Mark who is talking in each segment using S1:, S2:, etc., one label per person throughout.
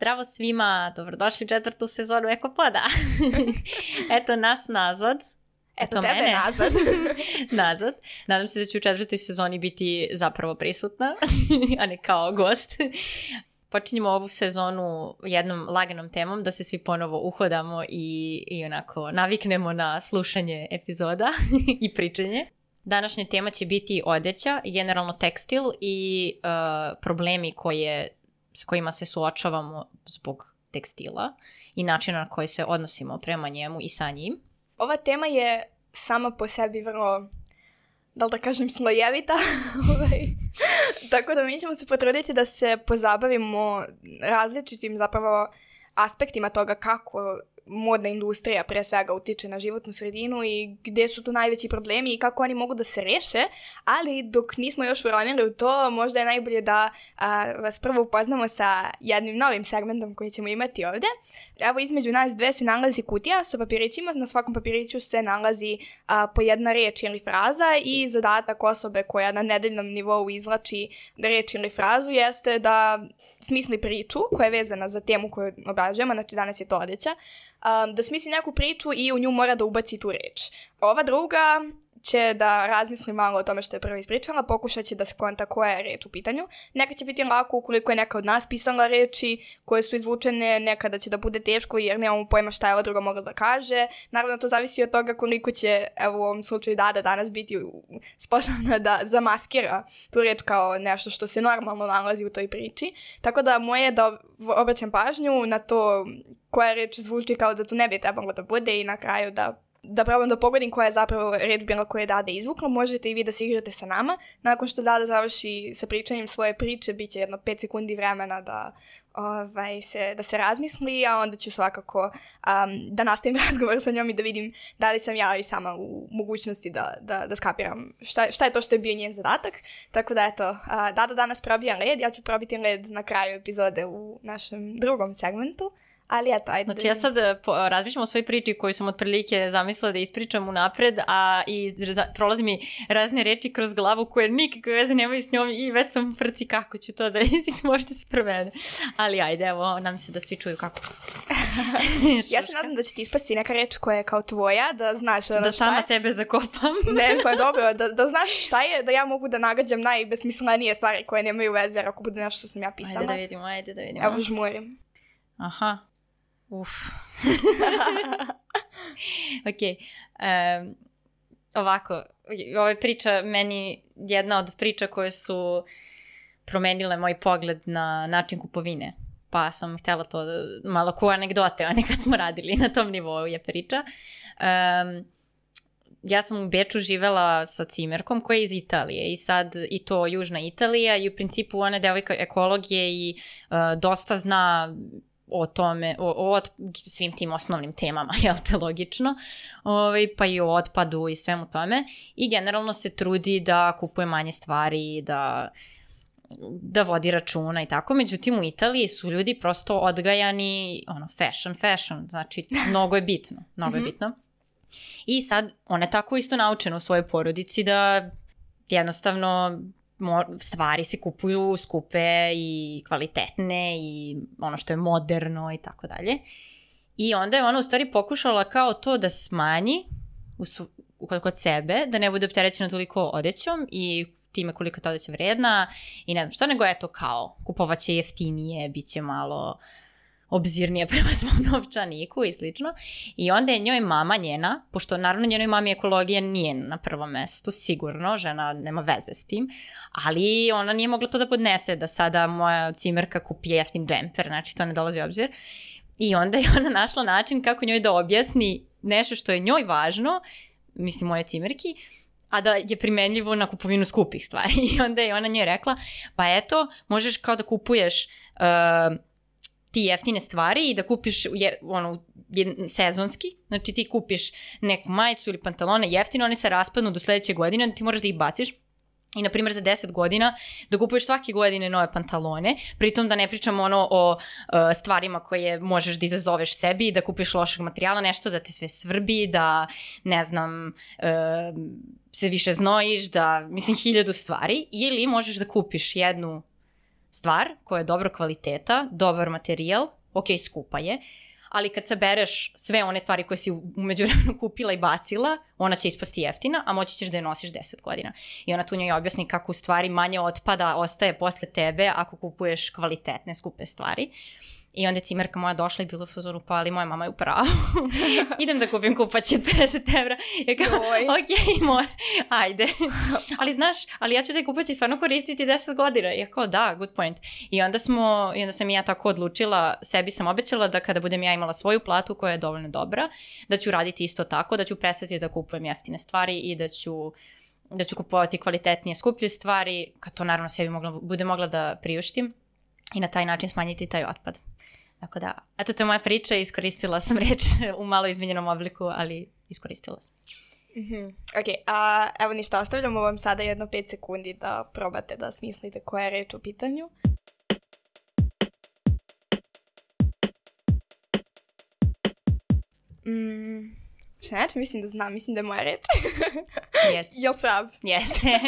S1: Zdravo svima, dobrodošli u četvrtu sezonu Ekopoda. Eto nas nazad.
S2: Eto, Eto tebe mene. nazad.
S1: nazad. Nadam se da ću u četvrtoj sezoni biti zapravo prisutna, a ne kao gost. Počinjemo ovu sezonu jednom laganom temom da se svi ponovo uhodamo i, i onako naviknemo na slušanje epizoda i pričanje. Današnja tema će biti odeća generalno tekstil i uh, problemi koje s kojima se suočavamo zbog tekstila i načina na koji se odnosimo prema njemu i sa njim.
S2: Ova tema je sama po sebi vrlo, da li da kažem, slojevita. Ovaj. Tako da mi ćemo se potruditi da se pozabavimo različitim zapravo aspektima toga kako modna industrija pre svega utiče na životnu sredinu i gde su tu najveći problemi i kako oni mogu da se reše, ali dok nismo još uronili u to, možda je najbolje da a, vas prvo upoznamo sa jednim novim segmentom koji ćemo imati ovde. Evo između nas dve se nalazi kutija sa papirićima, na svakom papiriću se nalazi a, po jedna reč ili fraza i zadatak osobe koja na nedeljnom nivou izlači reč ili frazu jeste da smisli priču koja je vezana za temu koju obrađujemo, znači danas je to odeća, um, da smisli neku priču i u nju mora da ubaci tu reč. Ova druga će da razmisli malo o tome što je prva ispričala, pokušat će da se konta koja je reč u pitanju. Neka će biti lako ukoliko je neka od nas pisala reči koje su izvučene, nekada će da bude teško jer nemamo pojma šta je ova druga mogla da kaže. Naravno, to zavisi od toga koliko će, evo u ovom slučaju Dada danas biti sposobna da zamaskira tu reč kao nešto što se normalno nalazi u toj priči. Tako da moje je da obraćam pažnju na to koja reč zvuči kao da tu ne bi trebalo da bude i na kraju da da probam da pogodim koja je zapravo red bila koje je Dada izvukla, možete i vi da se igrate sa nama. Nakon što Dada završi sa pričanjem svoje priče, bit će jedno 5 sekundi vremena da, ovaj, se, da se razmisli, a onda ću svakako um, da nastavim razgovor sa njom i da vidim da li sam ja i sama u mogućnosti da, da, da skapiram šta, šta je to što je bio njen zadatak. Tako da eto, uh, Dada danas probija red, ja ću probiti red na kraju epizode u našem drugom segmentu. Ali eto, ajde.
S1: Znači ja sad eh, razmišljam o svojoj priči koju sam otprilike zamislila da ispričam unapred, a i prolazi mi razne reči kroz glavu koje nikakve veze nemaju s njom i već sam frci kako ću to da možete se provede. Ali ajde, evo, nam se da svi čuju kako.
S2: ja se nadam da će ti ispasti neka reč koja je kao tvoja, da znaš
S1: ono Da sama je. sebe zakopam.
S2: ne, pa dobro, da, da znaš šta je, da ja mogu da nagađam najbesmislenije stvari koje nemaju veze, ako bude nešto što sam ja pisala.
S1: Ajde da vidimo, ajde da vidimo.
S2: Evo žmurim.
S1: Aha. Uf. ok. Um, ovako, ovo je priča meni jedna od priča koje su promenile moj pogled na način kupovine. Pa sam htela to malo ko anegdote, a nekad smo radili na tom nivou je priča. Um, ja sam u Beču živela sa cimerkom koja je iz Italije i sad i to južna Italija i u principu ona devojka ekologije i uh, dosta zna o tome, o, o svim tim osnovnim temama, jel te, logično, ovaj, pa i o otpadu i svemu tome i generalno se trudi da kupuje manje stvari, da da vodi računa i tako. Međutim, u Italiji su ljudi prosto odgajani, ono, fashion, fashion, znači, mnogo je bitno, mnogo je mhm. bitno. I sad, ona je tako isto naučena u svojoj porodici da jednostavno stvari se kupuju skupe i kvalitetne i ono što je moderno i tako dalje. I onda je ona u stvari pokušala kao to da smanji u su, kod sebe, da ne bude opterećena toliko odećom i time koliko ta odeća vredna i ne znam što, nego eto kao kupovaće jeftinije, bit će malo uh, obzirnije prema svom novčaniku i slično. I onda je njoj mama njena, pošto naravno njenoj mami ekologija nije na prvom mestu, sigurno, žena nema veze s tim, ali ona nije mogla to da podnese da sada moja cimerka kupi jeftin džemper, znači to ne dolazi u obzir. I onda je ona našla način kako njoj da objasni nešto što je njoj važno, mislim moje cimerki, a da je primenljivo na kupovinu skupih stvari. I onda je ona njoj rekla, pa eto, možeš kao da kupuješ uh, ti jeftine stvari i da kupiš je, ono, je, sezonski, znači ti kupiš neku majicu ili pantalone jeftino, one se raspadnu do sledeće godine, ti moraš da ih baciš. I, na primjer, za 10 godina da kupuješ svake godine nove pantalone, pritom da ne pričamo ono o uh, stvarima koje možeš da izazoveš sebi, da kupiš lošeg materijala, nešto da te sve svrbi, da, ne znam, uh, se više znojiš, da, mislim, hiljadu stvari, ili možeš da kupiš jednu stvar koja je dobro kvaliteta, dobar materijal, ok, skupa je, ali kad sabereš sve one stvari koje si umeđu vremenu kupila i bacila, ona će ispasti jeftina, a moći ćeš da je nosiš 10 godina. I ona tu njoj objasni kako u stvari manje otpada ostaje posle tebe ako kupuješ kvalitetne, skupe stvari. I onda je cimerka moja došla i bila u fazoru, pa ali moja mama je u pravu. Idem da kupim kupaće od 50 evra. Ja kao, ok, moj, ajde. ali znaš, ali ja ću taj kupaće stvarno koristiti 10 godina. Ja kao, da, good point. I onda smo, i onda sam ja tako odlučila, sebi sam obećala da kada budem ja imala svoju platu koja je dovoljno dobra, da ću raditi isto tako, da ću prestati da kupujem jeftine stvari i da ću da ću kupovati kvalitetnije, skuplje stvari, kad to naravno sebi mogla, bude mogla da priuštim i na taj način smanjiti taj otpad. Tako da, eto to je moja priča, iskoristila sam reč u malo izmenjenom obliku, ali iskoristila sam.
S2: Mm -hmm. Ok, a evo ništa, ostavljamo vam sada jedno 5 sekundi da probate da smislite koja je reč u pitanju. Mm, Šta znači, mislim da znam, mislim da je moja reč.
S1: Jeste.
S2: Jel šab?
S1: Jeste.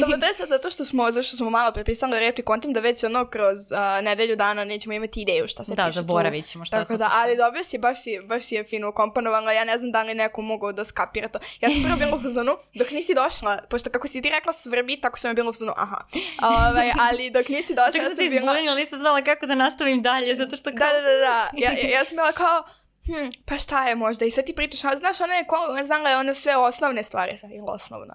S2: Dobro, to je sad zato što smo, zašto smo malo prepisali reč i kontam da već ono kroz uh, nedelju dana nećemo imati ideju šta se
S1: da,
S2: piše
S1: zaboravit ćemo šta
S2: Tako
S1: smo
S2: da, ali dobro si, baš si, baš si je fino ukomponovala, ja ne znam da li neko mogao da skapira to. Ja sam prvo bila u fazonu, dok nisi došla, pošto kako si ti rekla svrbi, tako sam je bila u fazonu, aha. Ovaj, ali dok nisi došla,
S1: Čak sam se izbunila, nisam znala kako da nastavim dalje, zato što kao...
S2: Da, da, da, da. Ja, ja, ja sam bila kao, hm, pa šta je možda? I sad ti pričaš, a znaš, ona je, ne znam, je ono sve osnovne stvari, sad je osnovna.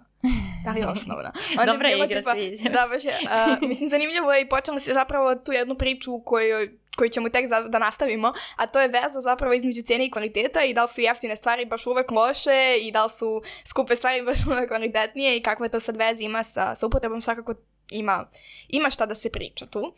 S2: Da li je osnovna?
S1: Onda Dobra je igra, tipa, sviđa.
S2: Da, baš je. Uh, mislim, zanimljivo je i počela se zapravo tu jednu priču koju koju ćemo tek za, da nastavimo, a to je veza zapravo između cene i kvaliteta i da li su jeftine stvari baš uvek loše i da li su skupe stvari baš uvek kvalitetnije i kakva to sad veza ima sa, sa upotrebom, svakako ima, ima šta da se priča tu.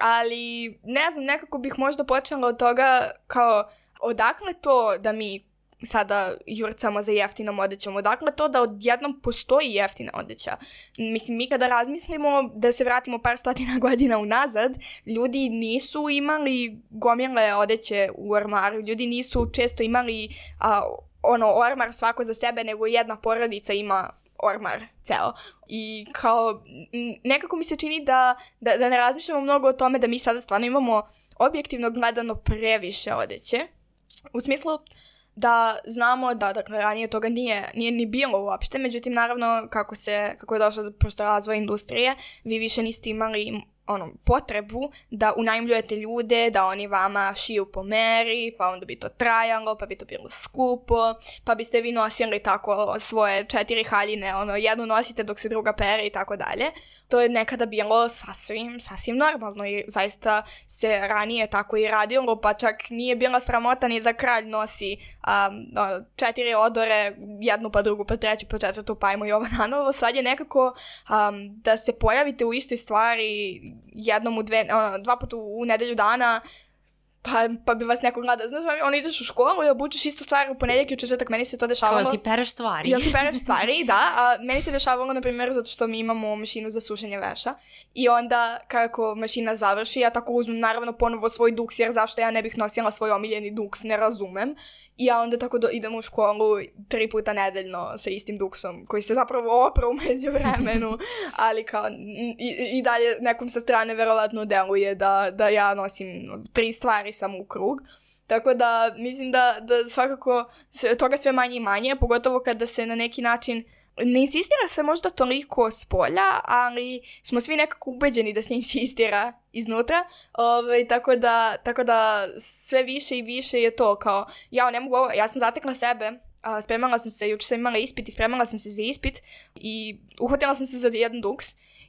S2: Ali, ne znam, nekako bih možda počela od toga kao odakle to da mi sada jurcamo za jeftinom odećom, odakle to da odjednom postoji jeftina odeća. Mislim, mi kada razmislimo da se vratimo par stotina godina unazad, ljudi nisu imali gomile odeće u ormaru, ljudi nisu često imali a, ono, ormar svako za sebe, nego jedna porodica ima ormar ceo. I kao, nekako mi se čini da, da, da ne razmišljamo mnogo o tome da mi sada stvarno imamo objektivno gledano previše odeće U smislu da znamo da dakle ranije toga nije nije ni bilo uopšte, međutim naravno kako se kako je došlo do prosto razvoja industrije, vi više niste imali ono, potrebu da unajmljujete ljude, da oni vama šiju po meri, pa onda bi to trajalo, pa bi to bilo skupo, pa biste vi nosili tako svoje četiri haljine, ono, jednu nosite dok se druga pere i tako dalje. To je nekada bilo sasvim, sasvim normalno i zaista se ranije tako i radilo, pa čak nije bila sramota ni da kralj nosi um, četiri odore, jednu pa drugu pa treću pa četvrtu pa ajmo i ovo nanovo. Sad je nekako um, da se pojavite u istoj stvari jednom u dve, ono, dva puta u nedelju dana, pa, pa bi vas neko gledao. Znaš, ono ideš u školu i obučeš isto stvari u ponedjeljak i u četvrtak, meni se to dešavalo.
S1: Kao ti pereš stvari.
S2: Jel ti pereš stvari, da. A, meni se dešavalo, na primjer, zato što mi imamo mašinu za sušenje veša. I onda, kako mašina završi, ja tako uzmem, naravno, ponovo svoj duks, jer zašto ja ne bih nosila svoj omiljeni duks, ne razumem. I ja onda tako do, idem u školu tri puta nedeljno sa istim duksom, koji se zapravo opra umeđu vremenu, ali kao i, i dalje nekom sa strane verovatno deluje da, da ja nosim tri stvari samo u krug. Tako da mislim da, da svakako toga sve manje i manje, pogotovo kada se na neki način ne insistira se možda toliko s polja, ali smo svi nekako ubeđeni da se insistira iznutra, ovaj, tako, da, tako da sve više i više je to kao, ja ne mogu ovo, ja sam zatekla sebe, a, spremala sam se, juče sam imala ispit i spremala sam se za ispit i uhvatila sam se za jedan duks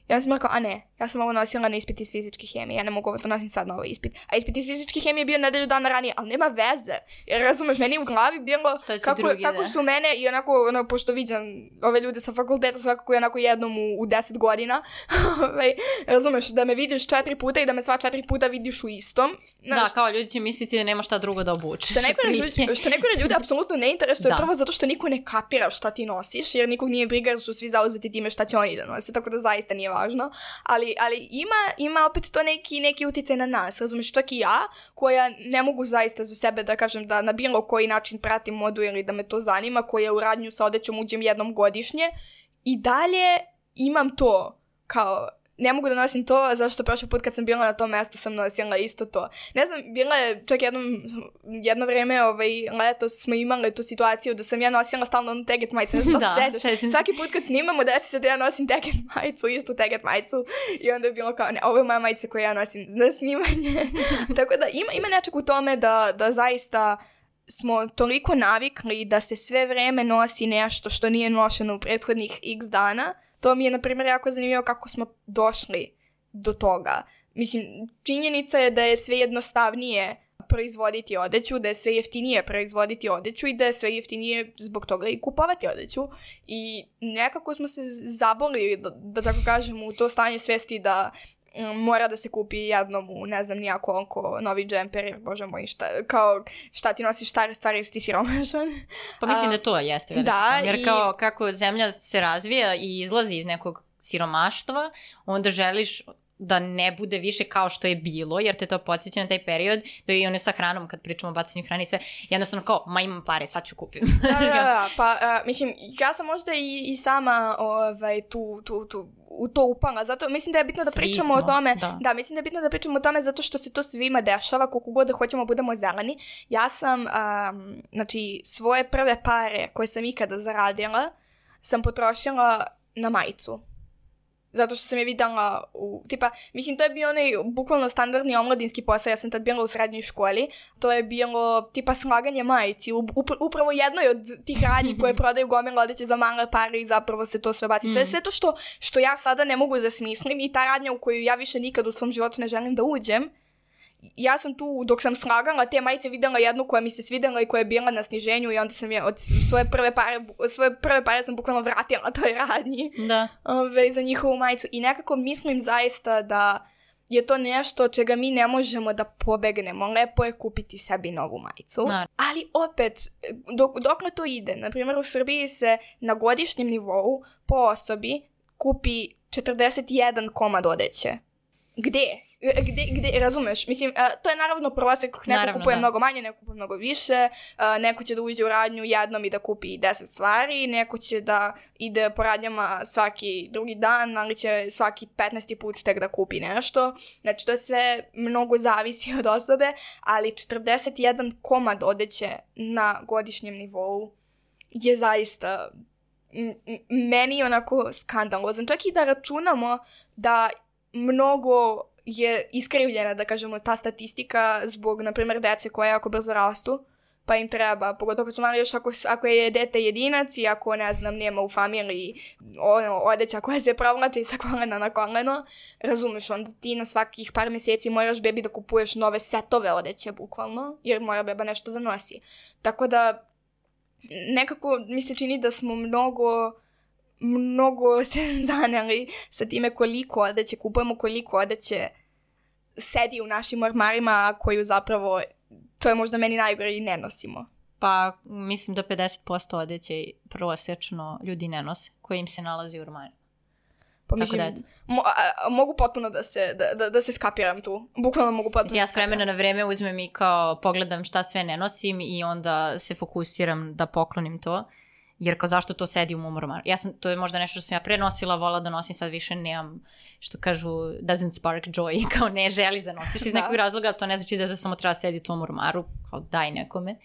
S2: Ja sam rekao, a ne, ja sam ovo nosila na ispit iz fizičke hemije, ja ne mogu ovo to nosim sad na ovaj ispit. A ispit iz fizičke hemije je bio nedelju dana ranije, ali nema veze. Jer razumeš, meni u glavi bilo kako, drugi, kako da? su mene i onako, ono, pošto viđam ove ljude sa fakulteta svakako je onako jednom u, u deset godina. Ovaj, razumeš, da me vidiš četiri puta i da me sva četiri puta vidiš u istom.
S1: Znaš, da, kao ljudi će misliti da nema šta drugo da obučeš.
S2: Što neko ljudi, što neko ljudi apsolutno ne interesuje, da. prvo zato što niko ne kapira šta ti nosiš, jer nikog nije briga, jer su svi zauzeti time šta će oni da nose, tako da zaista nije važno, ali, ali ima, ima opet to neki, neki uticaj na nas, razumiješ, čak i ja, koja ne mogu zaista za sebe da kažem da na bilo koji način pratim modu ili da me to zanima, koja u radnju sa odećom uđem jednom godišnje, i dalje imam to, kao, ne mogu da nosim to, zašto prošli put kad sam bila na tom mestu sam nosila isto to. Ne znam, bila je čak jedno, jedno vreme, ovaj, leto smo imali tu situaciju da sam ja nosila stalno onu teget majicu, ne znam da, da se sećaš. Svaki put kad snimamo desi se da ja nosim teget majicu, istu teget majicu i onda je bilo kao, ne, ovo je moja majica koju ja nosim na snimanje. Tako da ima, ima nečeg u tome da, da zaista smo toliko navikli da se sve vreme nosi nešto što nije nošeno u prethodnih x dana, to mi je, na primjer, jako zanimljivo kako smo došli do toga. Mislim, činjenica je da je sve jednostavnije proizvoditi odeću, da je sve jeftinije proizvoditi odeću i da je sve jeftinije zbog toga i kupovati odeću. I nekako smo se zaboli, da, da tako kažem, u to stanje svesti da mora da se kupi jednom u ne znam nija koliko novi džemper, jer bože moj, šta, kao šta ti nosiš stare stvari, jesi ti siromašan.
S1: Pa mislim da to jeste veliko. Da, jer i... kao kako zemlja se razvija i izlazi iz nekog siromaštva, onda želiš da ne bude više kao što je bilo, jer te to podsjeća na taj period, da i one sa hranom, kad pričamo o bacanju hrane i sve, jednostavno kao, ma imam pare, sad ću kupim.
S2: da, da, da, pa uh, mislim, ja sam možda i, i sama ovaj, tu, tu, tu u to upala. Zato mislim da je bitno da Svi pričamo smo, o tome. Da. da, mislim da je bitno da pričamo o tome zato što se to svima dešava, koliko god da hoćemo da budemo zeleni. Ja sam, um, znači, svoje prve pare koje sam ikada zaradila, sam potrošila na majicu zato što sam je videla u, tipa, mislim, to je bio onaj bukvalno standardni omladinski posao, ja sam tad bila u srednjoj školi, to je bilo tipa slaganje majici, upravo jednoj od tih radnji koje prodaju gomila odeće za male pare i zapravo se to sve baci. Sve, mm. sve to što, što ja sada ne mogu da smislim i ta radnja u koju ja više nikad u svom životu ne želim da uđem, ja sam tu, dok sam slagala te majice, videla jednu koja mi se svidela i koja je bila na sniženju i onda sam je od svoje prve pare, svoje prve pare sam bukvalno vratila toj radnji.
S1: Da.
S2: Ove, za njihovu majicu. I nekako mislim zaista da je to nešto čega mi ne možemo da pobegnemo. Lepo je kupiti sebi novu majicu. Da. Ali opet, dok, dokle to ide? Naprimjer, u Srbiji se na godišnjem nivou po osobi kupi 41 komad odeće. Gde? E, gde, gde, razumeš? Mislim, uh, to je naravno prosek, neko naravno, kupuje da. mnogo manje, neko kupuje mnogo više, uh, neko će da uđe u radnju jednom i da kupi 10 stvari, neko će da ide po radnjama svaki drugi dan, ali će svaki 15. put tek da kupi nešto. Znači, to je sve mnogo zavisi od osobe, ali 41 komad odeće na godišnjem nivou je zaista meni onako skandalozan. Čak i da računamo da mnogo je iskrivljena, da kažemo, ta statistika zbog, na primjer, dece koje jako brzo rastu, pa im treba, pogotovo kad su mali još ako, ako je dete jedinac i ako, ne znam, nema u familiji ono, odeća koja se provlači sa kolena na koleno, razumeš, onda ti na svakih par meseci moraš bebi da kupuješ nove setove odeće, bukvalno, jer mora beba nešto da nosi. Tako da, nekako mi se čini da smo mnogo mnogo se zaneli sa time koliko odeće kupujemo, koliko odeće sedi u našim ormarima koju zapravo, to je možda meni najgore i ne nosimo.
S1: Pa mislim da 50% odeće prosečno ljudi ne nose, koje im se nalazi u ormarima.
S2: Pa mislim, da mo, a, mogu potpuno da se, da, da, da se skapiram tu. Bukvalno mogu potpuno
S1: Ja s vremena na vreme uzmem i kao pogledam šta sve ne nosim i onda se fokusiram da poklonim to jer kao zašto to sedi u mom ormaru. Ja sam, to je možda nešto što sam ja prenosila, vola da nosim, sad više nemam, što kažu, doesn't spark joy, kao ne želiš da nosiš iz da. nekog razloga, ali to ne znači da to samo treba sedi u tom ormaru, kao daj nekome.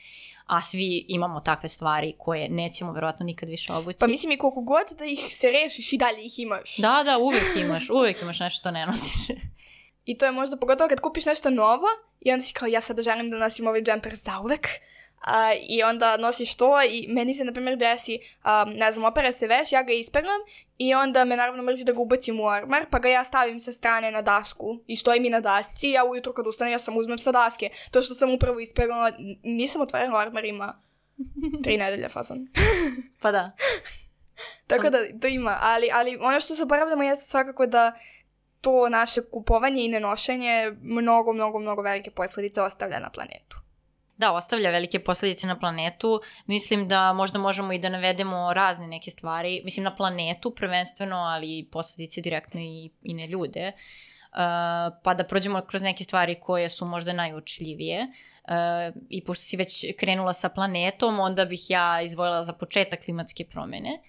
S1: A svi imamo takve stvari koje nećemo verovatno nikad više obući.
S2: Pa mislim i koliko god da ih se rešiš i dalje ih imaš.
S1: Da, da, uvijek imaš, uvijek imaš nešto što ne nosiš.
S2: I to je možda pogotovo kad kupiš nešto novo i onda si kao ja sad želim da nosim ovaj džemper zauvek, A, I onda nosiš to i meni se, na primjer, desi, um, ne znam, opere se veš, ja ga isperam i onda me naravno mrzi da ga ubacim u ormar, pa ga ja stavim sa strane na dasku i stoji mi na dasci i ja ujutro kad ustanem ja sam uzmem sa daske. To što sam upravo isperala, nisam otvorila ormar, ima tri nedelje fazon.
S1: pa da.
S2: Tako da, to ima, ali, ali ono što se zaboravljamo jeste svakako da to naše kupovanje i nenošenje mnogo, mnogo, mnogo velike posledice ostavlja na planetu
S1: da, ostavlja velike posledice na planetu. Mislim da možda možemo i da navedemo razne neke stvari, mislim na planetu prvenstveno, ali i posledice direktno i, i na ljude. Uh, pa da prođemo kroz neke stvari koje su možda najuočljivije. Uh, I pošto si već krenula sa planetom, onda bih ja izvojila za početak klimatske promene.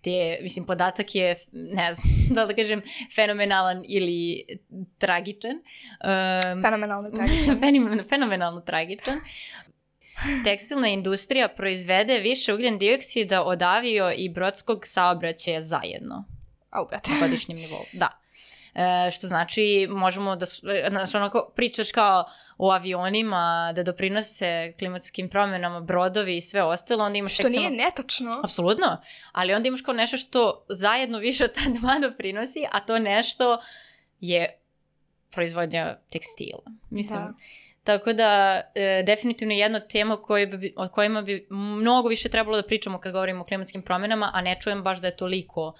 S1: Gde, mislim, podatak je, ne znam, da da kažem, fenomenalan ili tragičan. Um,
S2: Fenomenalno tragičan.
S1: fenomenalno tragičan. Tekstilna industrija proizvede više ugljen dioksida od avio i brodskog saobraćaja zajedno.
S2: Au, brate.
S1: Na godišnjem nivou, da. E, što znači možemo da, znači onako pričaš kao o avionima, da doprinose klimatskim promenama, brodovi i sve ostalo, onda imaš
S2: Što nije samo... netačno.
S1: Apsolutno, ali onda imaš kao nešto što zajedno više od ta dva doprinosi, a to nešto je proizvodnja tekstila. Mislim, da. Tako da, e, definitivno jedna tema koje bi, o kojima bi mnogo više trebalo da pričamo kad govorimo o klimatskim promenama, a ne čujem baš da je toliko.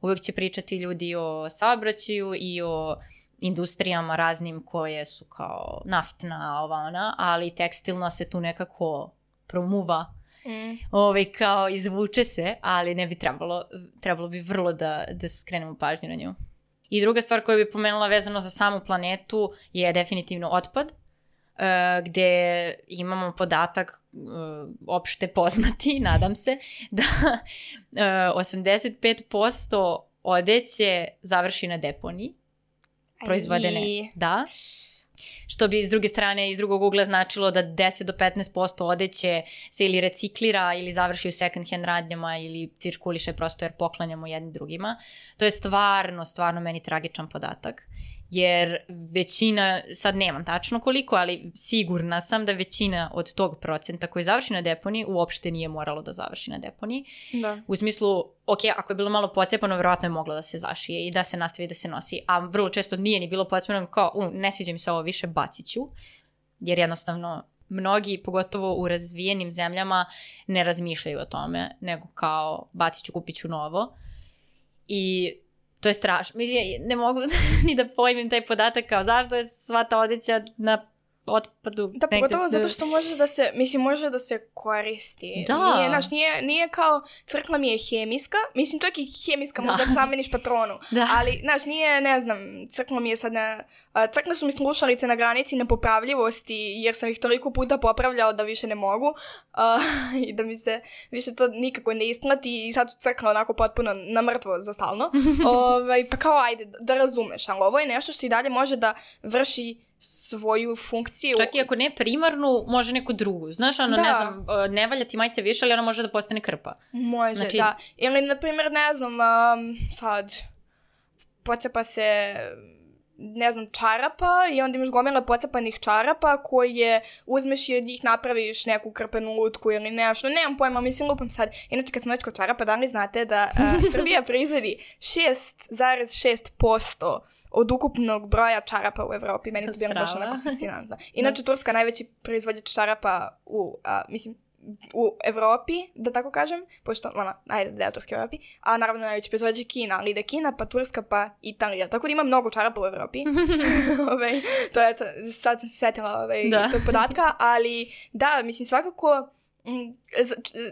S1: Uvek će pričati ljudi o saobraćaju i o industrijama raznim koje su kao naftna, ova ona, ali tekstilna se tu nekako promuva Mm. Ovaj, kao izvuče se, ali ne bi trebalo, trebalo bi vrlo da, da skrenemo pažnju na nju. I druga stvar koju bih pomenula vezano za samu planetu je definitivno otpad. Uh, gde imamo podatak uh, opšte poznati, nadam se, da uh, 85% odeće završi na deponiji proizvodene. I... Da. Što bi s druge strane, iz drugog ugla značilo da 10 do 15% odeće se ili reciklira ili završi u second hand radnjama ili cirkuliše prosto jer poklanjamo jedni drugima. To je stvarno, stvarno meni tragičan podatak jer većina, sad nemam tačno koliko, ali sigurna sam da većina od tog procenta koji završi na deponiji uopšte nije moralo da završi na deponiji.
S2: Da.
S1: U smislu, ok, ako je bilo malo pocepano, verovatno je moglo da se zašije i da se nastavi da se nosi, a vrlo često nije ni bilo pocepano, kao, u, ne sviđa mi se ovo više, bacit ću, jer jednostavno mnogi, pogotovo u razvijenim zemljama, ne razmišljaju o tome, nego kao bacit ću, kupit ću novo. I to je strašno. Mislim, ne mogu ni da pojmim taj podatak kao zašto je sva ta odeća na otpadu.
S2: Da, pogotovo negde... zato što može da se, mislim, može da se koristi. Da. Nije, znaš, nije, nije kao crkla mi je hemijska, mislim, čak i hemijska da. možda da zameniš patronu, da. ali, znaš, nije, ne znam, crkla mi je sad na, crkle su mi slušalice na granici nepopravljivosti, jer sam ih toliko puta popravljao da više ne mogu uh, i da mi se više to nikako ne isplati i sad su crkle onako potpuno na mrtvo za stalno. ovaj, pa kao, ajde, da razumeš, ali ovo je nešto što i dalje može da vrši svoju funkciju.
S1: Čak i ako ne primarnu, može neku drugu. Znaš, ono, da. ne znam, ne valja ti majice više, ali ona može da postane krpa.
S2: Može, znači... da. Ili, na primjer, ne znam, um, sad, pocepa se ne znam, čarapa i onda imaš gomila pocepanih čarapa koje uzmeš i od njih napraviš neku krpenu lutku ili nešto, nemam pojma, mislim lupam sad. Inače, kad smo već kod čarapa, da li znate da uh, Srbija proizvodi 6,6% od ukupnog broja čarapa u Evropi. Meni to bilo baš onako fascinantno. Inače. Turska najveći proizvođač čarapa u, a, mislim, u Evropi, da tako kažem, pošto, ono, ajde, da je Turska Evropi, a naravno najveći proizvođač je Kina, ali ide Kina, pa Turska, pa Italija. Tako da ima mnogo čarapa u Evropi. ove, ovaj, to je, sad sam se setila ove, ovaj, da. tog podatka, ali da, mislim, svakako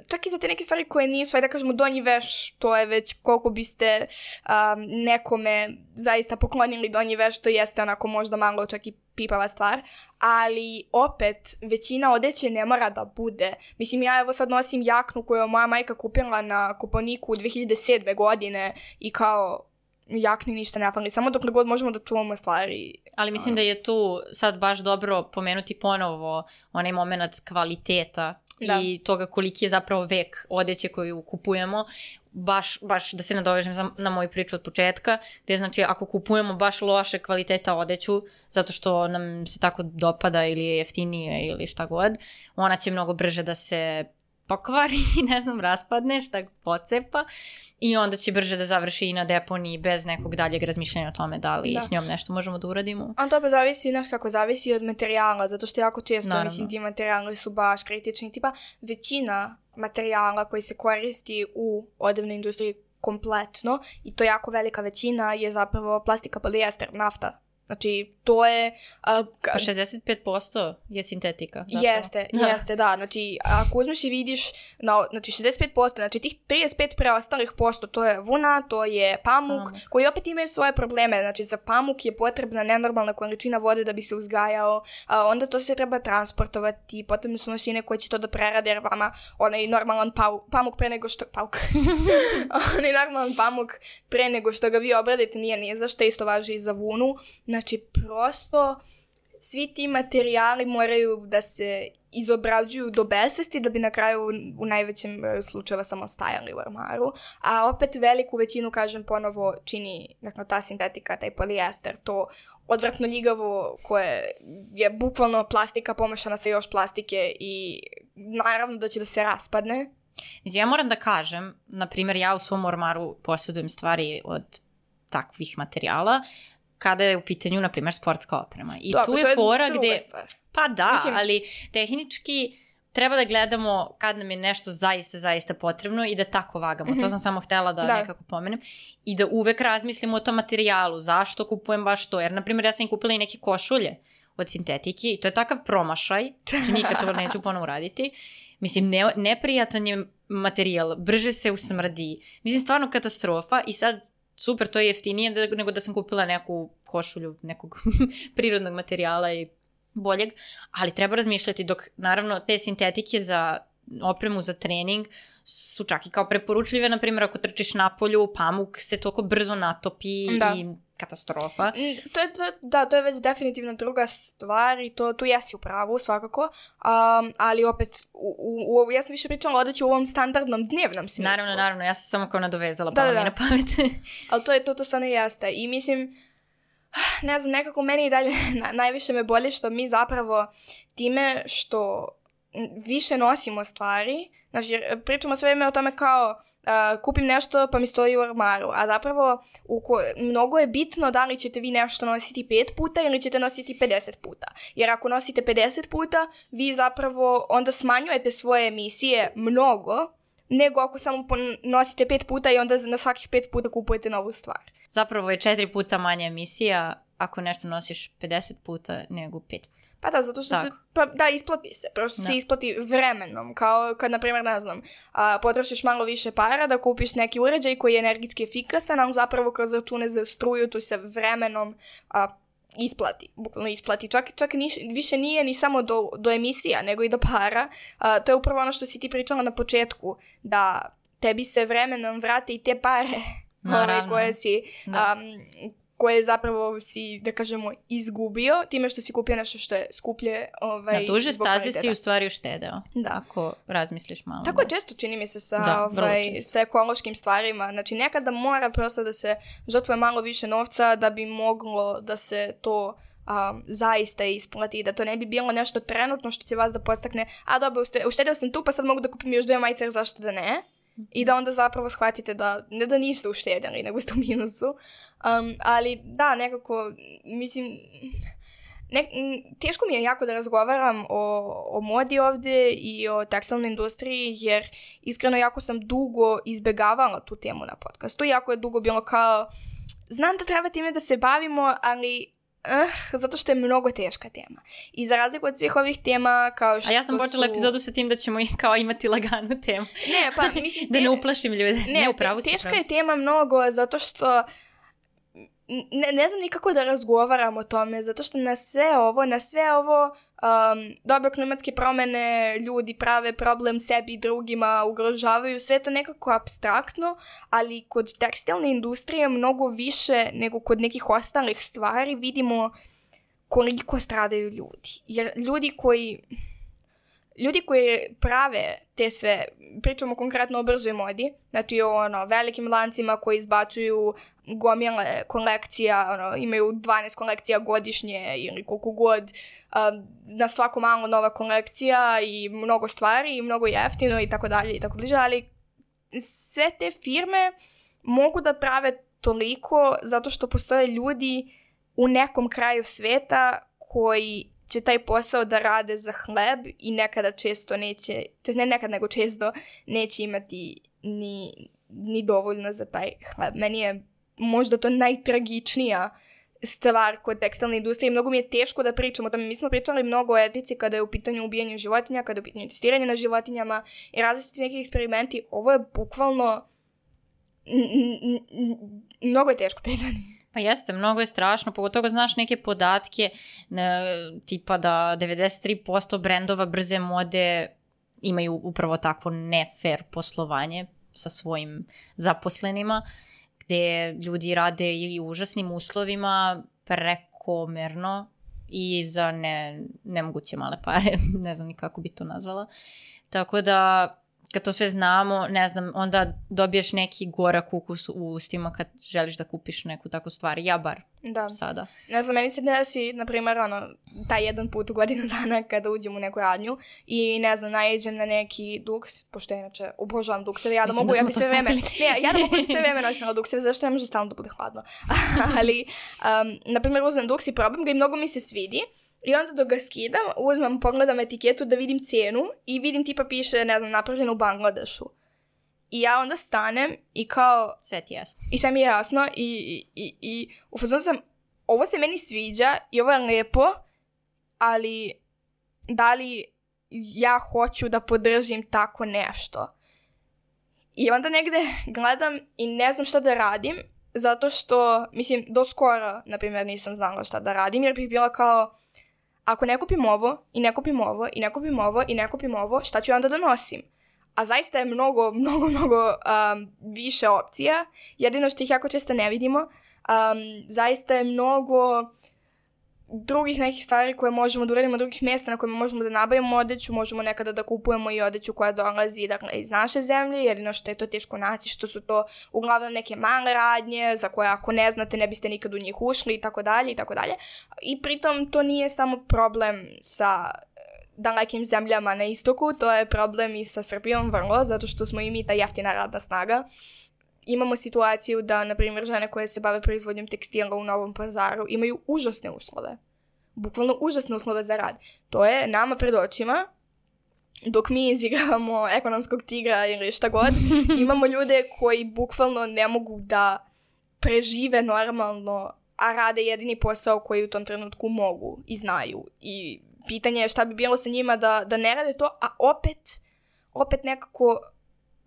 S2: čak i za te neke stvari koje nisu, ajde da kažemo, donji veš, to je već koliko biste um, nekome zaista poklonili donji veš, to jeste onako možda malo čak i pipava stvar, ali opet većina odeće ne mora da bude. Mislim, ja evo sad nosim jaknu koju je moja majka kupila na kuponiku 2007. godine i kao jakni ništa ne fali, samo dok god možemo da čuvamo stvari.
S1: Ali mislim da je tu sad baš dobro pomenuti ponovo onaj moment kvaliteta da. i toga koliki je zapravo vek odeće koju kupujemo, baš, baš da se nadovežem na moju priču od početka, gde znači ako kupujemo baš loše kvaliteta odeću, zato što nam se tako dopada ili je jeftinije ili šta god, ona će mnogo brže da se pokvari, ne znam, raspadne, šta pocepa i onda će brže da završi i na deponiji bez nekog daljeg razmišljanja o tome da li da. s njom nešto možemo da uradimo.
S2: A to pa zavisi, znaš kako, zavisi od materijala, zato što jako često, Naravno. mislim, ti materijali su baš kritični, tipa većina materijala koji se koristi u odevnoj industriji kompletno i to jako velika većina je zapravo plastika, polijester, nafta Znači, to je... Uh,
S1: ka... Pa 65% je sintetika. Zapravo.
S2: Jeste, da. jeste, da. Znači, ako uzmeš i vidiš, no, znači 65%, znači tih 35 preostalih posto, to je vuna, to je pamuk, pamuk, koji opet imaju svoje probleme. Znači, za pamuk je potrebna nenormalna količina vode da bi se uzgajao, a onda to se treba transportovati, potrebne su mašine koje će to da prerade, jer vama onaj normalan pau, pamuk pre nego što... Pauk. onaj normalan pamuk pre nego što ga vi obradite nije nije zašto, isto važi i za vunu. Znači, prosto svi ti materijali moraju da se izobrađuju do besvesti da bi na kraju u, najvećem slučajeva samo stajali u armaru. A opet veliku većinu, kažem ponovo, čini dakle, ta sintetika, taj polijester, to odvratno ljigavo koje je bukvalno plastika pomešana sa još plastike i naravno da će da se raspadne.
S1: Mislim, ja moram da kažem, na primjer, ja u svom ormaru posjedujem stvari od takvih materijala, kada je u pitanju, na primjer, sportska oprema. I Dobro, tu je, je fora gde... Stvar. Pa da, Mislim... ali tehnički treba da gledamo kad nam je nešto zaista, zaista potrebno i da tako vagamo. Mm -hmm. To mhm. sam samo htela da, da nekako pomenem. I da uvek razmislimo o tom materijalu. Zašto kupujem baš to? Jer, na primjer, ja sam kupila i neke košulje od sintetike i to je takav promašaj, znači nikad to neću ponovo uraditi. Mislim, ne, neprijatan je materijal, brže se usmrdi. Mislim, stvarno katastrofa i sad super, to je jeftinije da, nego da sam kupila neku košulju nekog prirodnog materijala i boljeg, ali treba razmišljati dok naravno te sintetike za opremu za trening su čak i kao preporučljive, na primjer ako trčiš na polju, pamuk se toliko brzo natopi da. i katastrofa.
S2: To je, to, da, to je već definitivno druga stvar i to, tu jesi u pravu svakako, um, ali opet, u, u, u, ja sam više pričala odeći u ovom standardnom dnevnom smislu.
S1: Naravno, naravno, ja sam samo kao nadovezala, da, pa da, da. mi na pamet.
S2: ali to je, to, to stvarno jeste i mislim, ne znam, nekako meni i dalje na, najviše me bolje što mi zapravo time što više nosimo stvari, Znači, pričamo sve vreme o tome kao uh, kupim nešto pa mi stoji u armaru, a zapravo u ko, mnogo je bitno da li ćete vi nešto nositi 5 puta ili ćete nositi 50 puta. Jer ako nosite 50 puta, vi zapravo onda smanjujete svoje emisije mnogo, nego ako samo nosite 5 puta i onda na svakih 5 puta kupujete novu stvar.
S1: Zapravo je 4 puta manja emisija ako nešto nosiš 50 puta nego 5 puta.
S2: Pa da, zato što Tako. se, pa da, isplati se, prosto da. se isplati vremenom, kao kad, na primjer, ne znam, a, potrošiš malo više para da kupiš neki uređaj koji je energetski efikasan, ali zapravo kroz račune za struju tu se vremenom a, isplati, bukvalno isplati. Čak, čak niš, više nije ni samo do, do emisija, nego i do para. A, to je upravo ono što si ti pričala na početku, da tebi se vremenom vrate i te pare Naravno. koje si da. um, koje zapravo si, da kažemo, izgubio time što si kupio nešto što je skuplje. Ovaj,
S1: Na duže staze si u stvari uštedeo. Da. Ako razmisliš malo.
S2: Tako da. često čini mi se sa, da, ovaj, sa ekološkim stvarima. Znači nekada mora prosto da se žrtvuje malo više novca da bi moglo da se to um, zaista isplati, da to ne bi bilo nešto trenutno što će vas da postakne, a dobro, uštedeo sam tu pa sad mogu da kupim još dve majice, zašto da ne? I da onda zapravo shvatite da, ne da niste uštedili, nego ste u minusu. Um, ali da, nekako, mislim, ne, teško mi je jako da razgovaram o, o modi ovde i o tekstilnoj industriji, jer iskreno jako sam dugo izbegavala tu temu na podcastu. Jako je dugo bilo kao, znam da treba time da se bavimo, ali uh, zato što je mnogo teška tema. I za razliku od svih ovih tema kao što
S1: A ja sam počela su... epizodu sa tim da ćemo kao imati laganu temu.
S2: Ne, pa mislim...
S1: da ne uplašim ljude. Ne, ne upravo
S2: teška je tema mnogo zato što ne, ne znam nikako da razgovaram o tome, zato što na sve ovo, na sve ovo um, dobro klimatske promene, ljudi prave problem sebi i drugima, ugrožavaju, sve to nekako abstraktno, ali kod tekstilne industrije mnogo više nego kod nekih ostalih stvari vidimo koliko stradaju ljudi. Jer ljudi koji ljudi koji prave te sve, pričamo konkretno o brzoj modi, znači o ono, velikim lancima koji izbacuju gomile kolekcija, ono, imaju 12 kolekcija godišnje ili koliko god, uh, na svako malo nova kolekcija i mnogo stvari i mnogo jeftino i tako dalje i tako bliže, ali sve te firme mogu da prave toliko zato što postoje ljudi u nekom kraju sveta koji će taj posao da rade za hleb i nekada često neće, to ne nekad nego često, neće imati ni, ni dovoljno za taj hleb. Meni je možda to najtragičnija stvar kod tekstilne industrije. Mnogo mi je teško da pričam o tome. Mi smo pričali mnogo o etici kada je u pitanju ubijanje životinja, kada je u pitanju testiranje na životinjama i različiti neki eksperimenti. Ovo je bukvalno mnogo je teško pitanje.
S1: Pa jeste, mnogo je strašno, pogotovo znaš neke podatke, ne, tipa da 93% brendova brze mode imaju upravo takvo ne fair poslovanje sa svojim zaposlenima, gde ljudi rade ili u užasnim uslovima prekomerno i za ne, nemoguće male pare, ne znam ni kako bi to nazvala. Tako da kad to sve znamo, ne znam, onda dobiješ neki gorak ukus u ustima kad želiš da kupiš neku takvu stvar. Ja bar da. sada.
S2: Ne znam, meni se desi, na primjer, ono, taj jedan put u godinu dana kada uđem u neku radnju i, ne znam, najeđem na neki duks, pošto ja inače obožavam dukseve, ja da Mislim mogu, da ja bi sve vreme, ne, ja da mogu sve vreme nosim na dukseve, zašto ne može stalno da bude hladno. Ali, um, na primjer, uzmem duks i probam ga i mnogo mi se svidi I onda dok ga skidam, uzmem, pogledam etiketu da vidim cenu i vidim tipa piše, ne znam, napravljeno u Bangladešu. I ja onda stanem i kao...
S1: Sve ti jasno.
S2: I sve mi je jasno i, i, i, i u fazonu sam, ovo se meni sviđa i ovo je lepo, ali da li ja hoću da podržim tako nešto? I onda negde gledam i ne znam šta da radim, zato što, mislim, do skora, na primjer, nisam znala šta da radim, jer bih bila kao, ako ne kupim ovo, i ne kupim ovo, i ne kupim ovo, i ne kupim ovo, šta ću onda da nosim? A zaista je mnogo, mnogo, mnogo um, više opcija. Jedino što ih jako često ne vidimo. Um, zaista je mnogo drugih nekih stvari koje možemo da uradimo, drugih mjesta na kojima možemo da nabavimo odeću, možemo nekada da kupujemo i odeću koja dolazi dakle, iz naše zemlje, jedino što je to teško naći, što su to uglavnom neke male radnje za koje ako ne znate ne biste nikad u njih ušli i tako dalje i tako dalje. I pritom to nije samo problem sa dalekim zemljama na istoku, to je problem i sa Srbijom vrlo, zato što smo i mi ta jeftina radna snaga imamo situaciju da, na primjer, žene koje se bave proizvodnjom tekstila u Novom pazaru imaju užasne uslove. Bukvalno užasne uslove za rad. To je nama pred očima, dok mi izigravamo ekonomskog tigra ili šta god, imamo ljude koji bukvalno ne mogu da prežive normalno, a rade jedini posao koji u tom trenutku mogu i znaju. I pitanje je šta bi bilo sa njima da, da ne rade to, a opet, opet nekako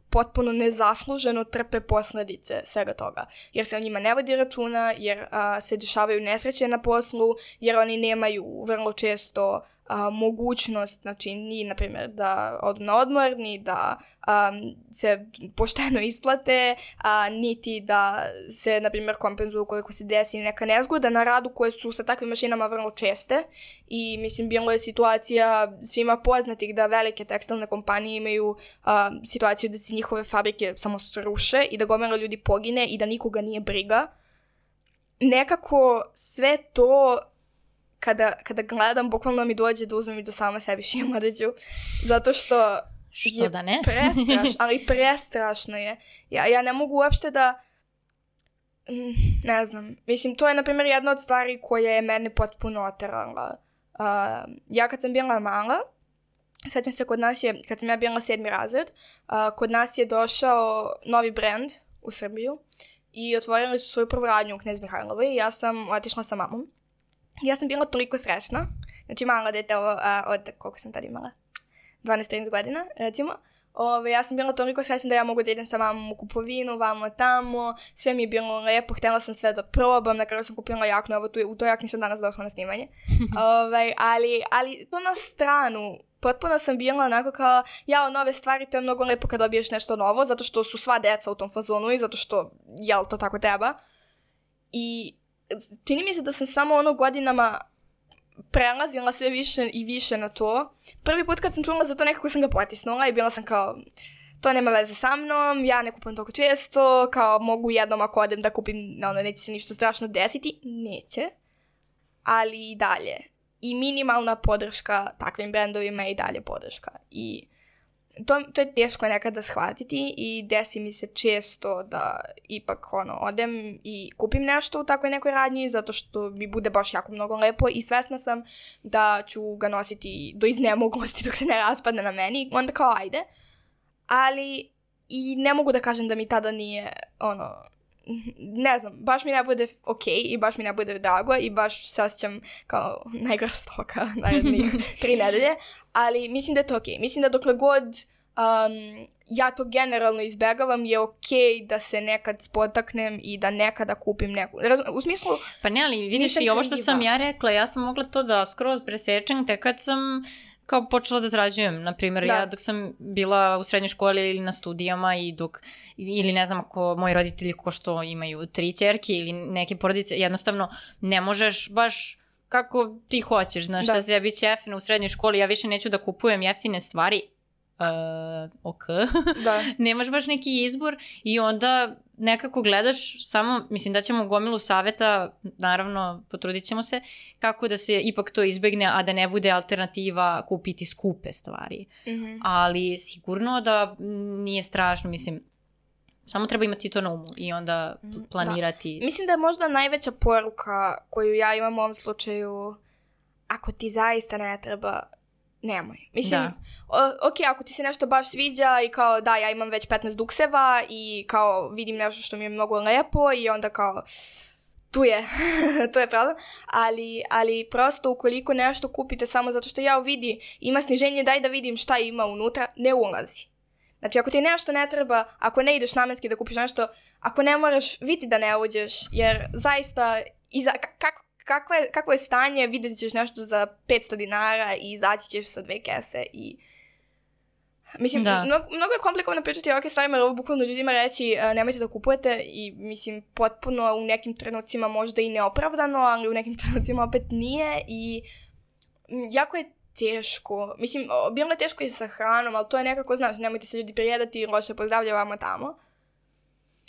S2: potpuno nezasluženo trpe posledice svega toga. Jer se o njima ne vodi računa, jer a, se dešavaju nesreće na poslu, jer oni nemaju vrlo često a, mogućnost, znači ni, na primjer, da odu na odmor, ni da a, se pošteno isplate, a, niti da se, na primjer, kompenzuju koliko se desi neka nezgoda na radu koje su sa takvim mašinama vrlo česte i, mislim, bilo je situacija svima poznatih da velike tekstilne kompanije imaju a, situaciju da se njihove fabrike samo sruše i da gomera ljudi pogine i da nikoga nije briga. Nekako sve to kada, kada gledam, bukvalno mi dođe da uzmem i da sama sebi šijem odeđu. Zato što
S1: što je da ne?
S2: prestrašno, ali prestrašno je. Ja, ja ne mogu uopšte da mm, ne znam. Mislim, to je, na primjer, jedna od stvari koja je mene potpuno oterala. Uh, ja kad sam bila mala, sećam se kod nas je, kad sam ja bila sedmi razred, uh, kod nas je došao novi brand u Srbiju i otvorili su svoju prvu radnju u Knez Mihajlova i ja sam otišla sa mamom ja sam bila toliko srećna, znači mala dete ovo, a, od, koliko sam tada imala? 12-13 godina, recimo. Ove, ja sam bila toliko srećna da ja mogu da idem sa mamom u kupovinu, vamo tamo, sve mi je bilo lepo, htjela sam sve da probam, na kraju sam kupila jaknu, evo tu, u toj jakni sam danas došla na snimanje. Ove, ali, ali to na stranu, potpuno sam bila onako kao, ja, nove stvari, to je mnogo lepo kad dobiješ nešto novo, zato što su sva deca u tom fazonu i zato što, jel, to tako treba. I čini mi se da sam samo ono godinama prelazila sve više i više na to. Prvi put kad sam čula za to nekako sam ga potisnula i bila sam kao to nema veze sa mnom, ja ne kupujem toliko često, kao mogu jednom ako odem da kupim, ono, neće se ništa strašno desiti. Neće. Ali i dalje. I minimalna podrška takvim brendovima je i dalje podrška. I to, to je teško nekada shvatiti i desi mi se često da ipak ono, odem i kupim nešto u takvoj nekoj radnji zato što mi bude baš jako mnogo lepo i svesna sam da ću ga nositi do iznemoglosti dok se ne raspadne na meni, onda kao ajde. Ali i ne mogu da kažem da mi tada nije ono, ne znam, baš mi ne bude ok i baš mi ne bude drago i baš se osjećam kao najgora stoka narednih tri nedelje, ali mislim da je to ok. Mislim da dokle god um, ja to generalno izbegavam, je ok da se nekad spotaknem i da nekada kupim neku. Raz, u smislu...
S1: Pa ne, ali vidiš i ovo što sam ja rekla, ja sam mogla to da skroz presečem te kad sam kao počela da zarađujem. Naprimjer, da. ja dok sam bila u srednjoj školi ili na studijama i dok, ili ne znam ako moji roditelji ko što imaju tri čerke ili neke porodice, jednostavno ne možeš baš kako ti hoćeš, znaš, da. šta se ja biti jeftina u srednjoj školi, ja više neću da kupujem jeftine stvari, uh, ok, da. nemaš baš neki izbor i onda nekako gledaš samo, mislim da ćemo gomilu saveta, naravno potrudit ćemo se, kako da se ipak to izbegne, a da ne bude alternativa kupiti skupe stvari. Mm -hmm. Ali sigurno da nije strašno, mislim, samo treba imati to na umu i onda mhm, da. planirati.
S2: Da. Mislim da je možda najveća poruka koju ja imam u ovom slučaju, ako ti zaista ne treba nemoj. Mislim, da. o, ok, ako ti se nešto baš sviđa i kao da, ja imam već 15 dukseva i kao vidim nešto što mi je mnogo lepo i onda kao tu je, to je problem, ali, ali prosto ukoliko nešto kupite samo zato što ja vidi, ima sniženje, daj da vidim šta ima unutra, ne ulazi. Znači, ako ti nešto ne treba, ako ne ideš namenski da kupiš nešto, ako ne moraš, vidi da ne uđeš, jer zaista, iza, kako, kakvo je, kakvo je stanje, vidjet ćeš nešto za 500 dinara i izaći ćeš sa dve kese i... Mislim, da. mnogo, mnogo je komplikovano pričati o ovakve stvari, jer ovo bukvalno ljudima reći uh, nemojte da kupujete i mislim potpuno u nekim trenucima možda i neopravdano, ali u nekim trenucima opet nije i jako je teško. Mislim, bilo je teško i sa hranom, ali to je nekako, znaš, nemojte se ljudi prijedati, loše pozdravlja vama tamo.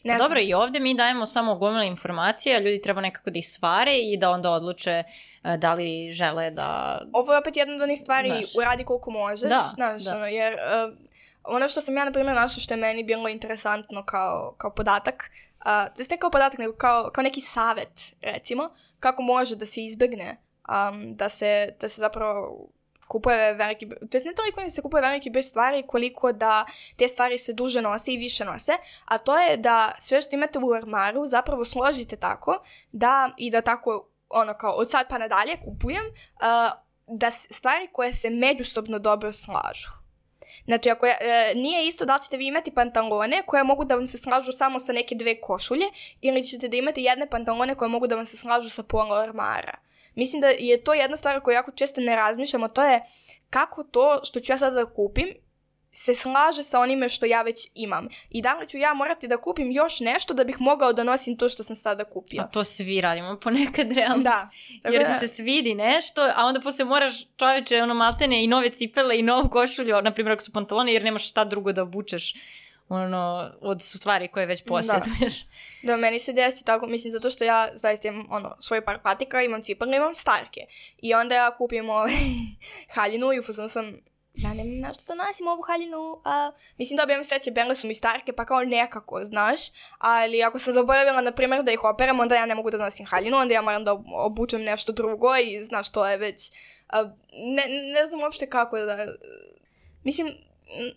S1: Ne pa dobro, i ovde mi dajemo samo gomile informacije, a ljudi treba nekako da ih svare i da onda odluče uh, da li žele da...
S2: Ovo je opet jedna od onih stvari, znaš. uradi koliko možeš, da, znaš, da. Ono, jer uh, ono što sam ja, na primjer, našla što je meni bilo interesantno kao, kao podatak, uh, to je ne kao podatak, nego kao, kao neki savet, recimo, kako može da se izbegne um, da, se, da se zapravo kupuje veliki, to je ne toliko da se kupuje veliki broj stvari koliko da te stvari se duže nose i više nose, a to je da sve što imate u armaru zapravo složite tako da i da tako ono kao od sad pa nadalje kupujem uh, da stvari koje se međusobno dobro slažu. Znači, ako je, e, nije isto da li ćete vi imati pantalone koje mogu da vam se slažu samo sa neke dve košulje ili ćete da imate jedne pantalone koje mogu da vam se slažu sa pola armara. Mislim da je to jedna stvar koju jako često ne razmišljamo, to je kako to što ću ja sada da kupim se slaže sa onime što ja već imam. I da li ću ja morati da kupim još nešto da bih mogao da nosim to što sam sada kupio.
S1: A to svi radimo ponekad realno.
S2: Da.
S1: Tako Jer da... ti se svidi nešto, a onda posle moraš čoveče ono maltene i nove cipele i novu košulju, na primjer ako su pantalone, jer nemaš šta drugo da obučeš ono, od stvari koje već posjeduješ.
S2: Da. da, meni se desi tako, mislim, zato što ja zaista imam, ono, svoj par patika, imam cipele, imam starke. I onda ja kupim ovaj haljinu i ufuzno sam, ja nemam nešto da nosim ovu haljinu. A, mislim, dobijem sreće, bele su mi starke, pa kao nekako, znaš. Ali ako sam zaboravila, na primjer, da ih operem, onda ja ne mogu da nosim haljinu, onda ja moram da obučem nešto drugo i, znaš, to je već... A, ne, ne znam uopšte kako da... Mislim,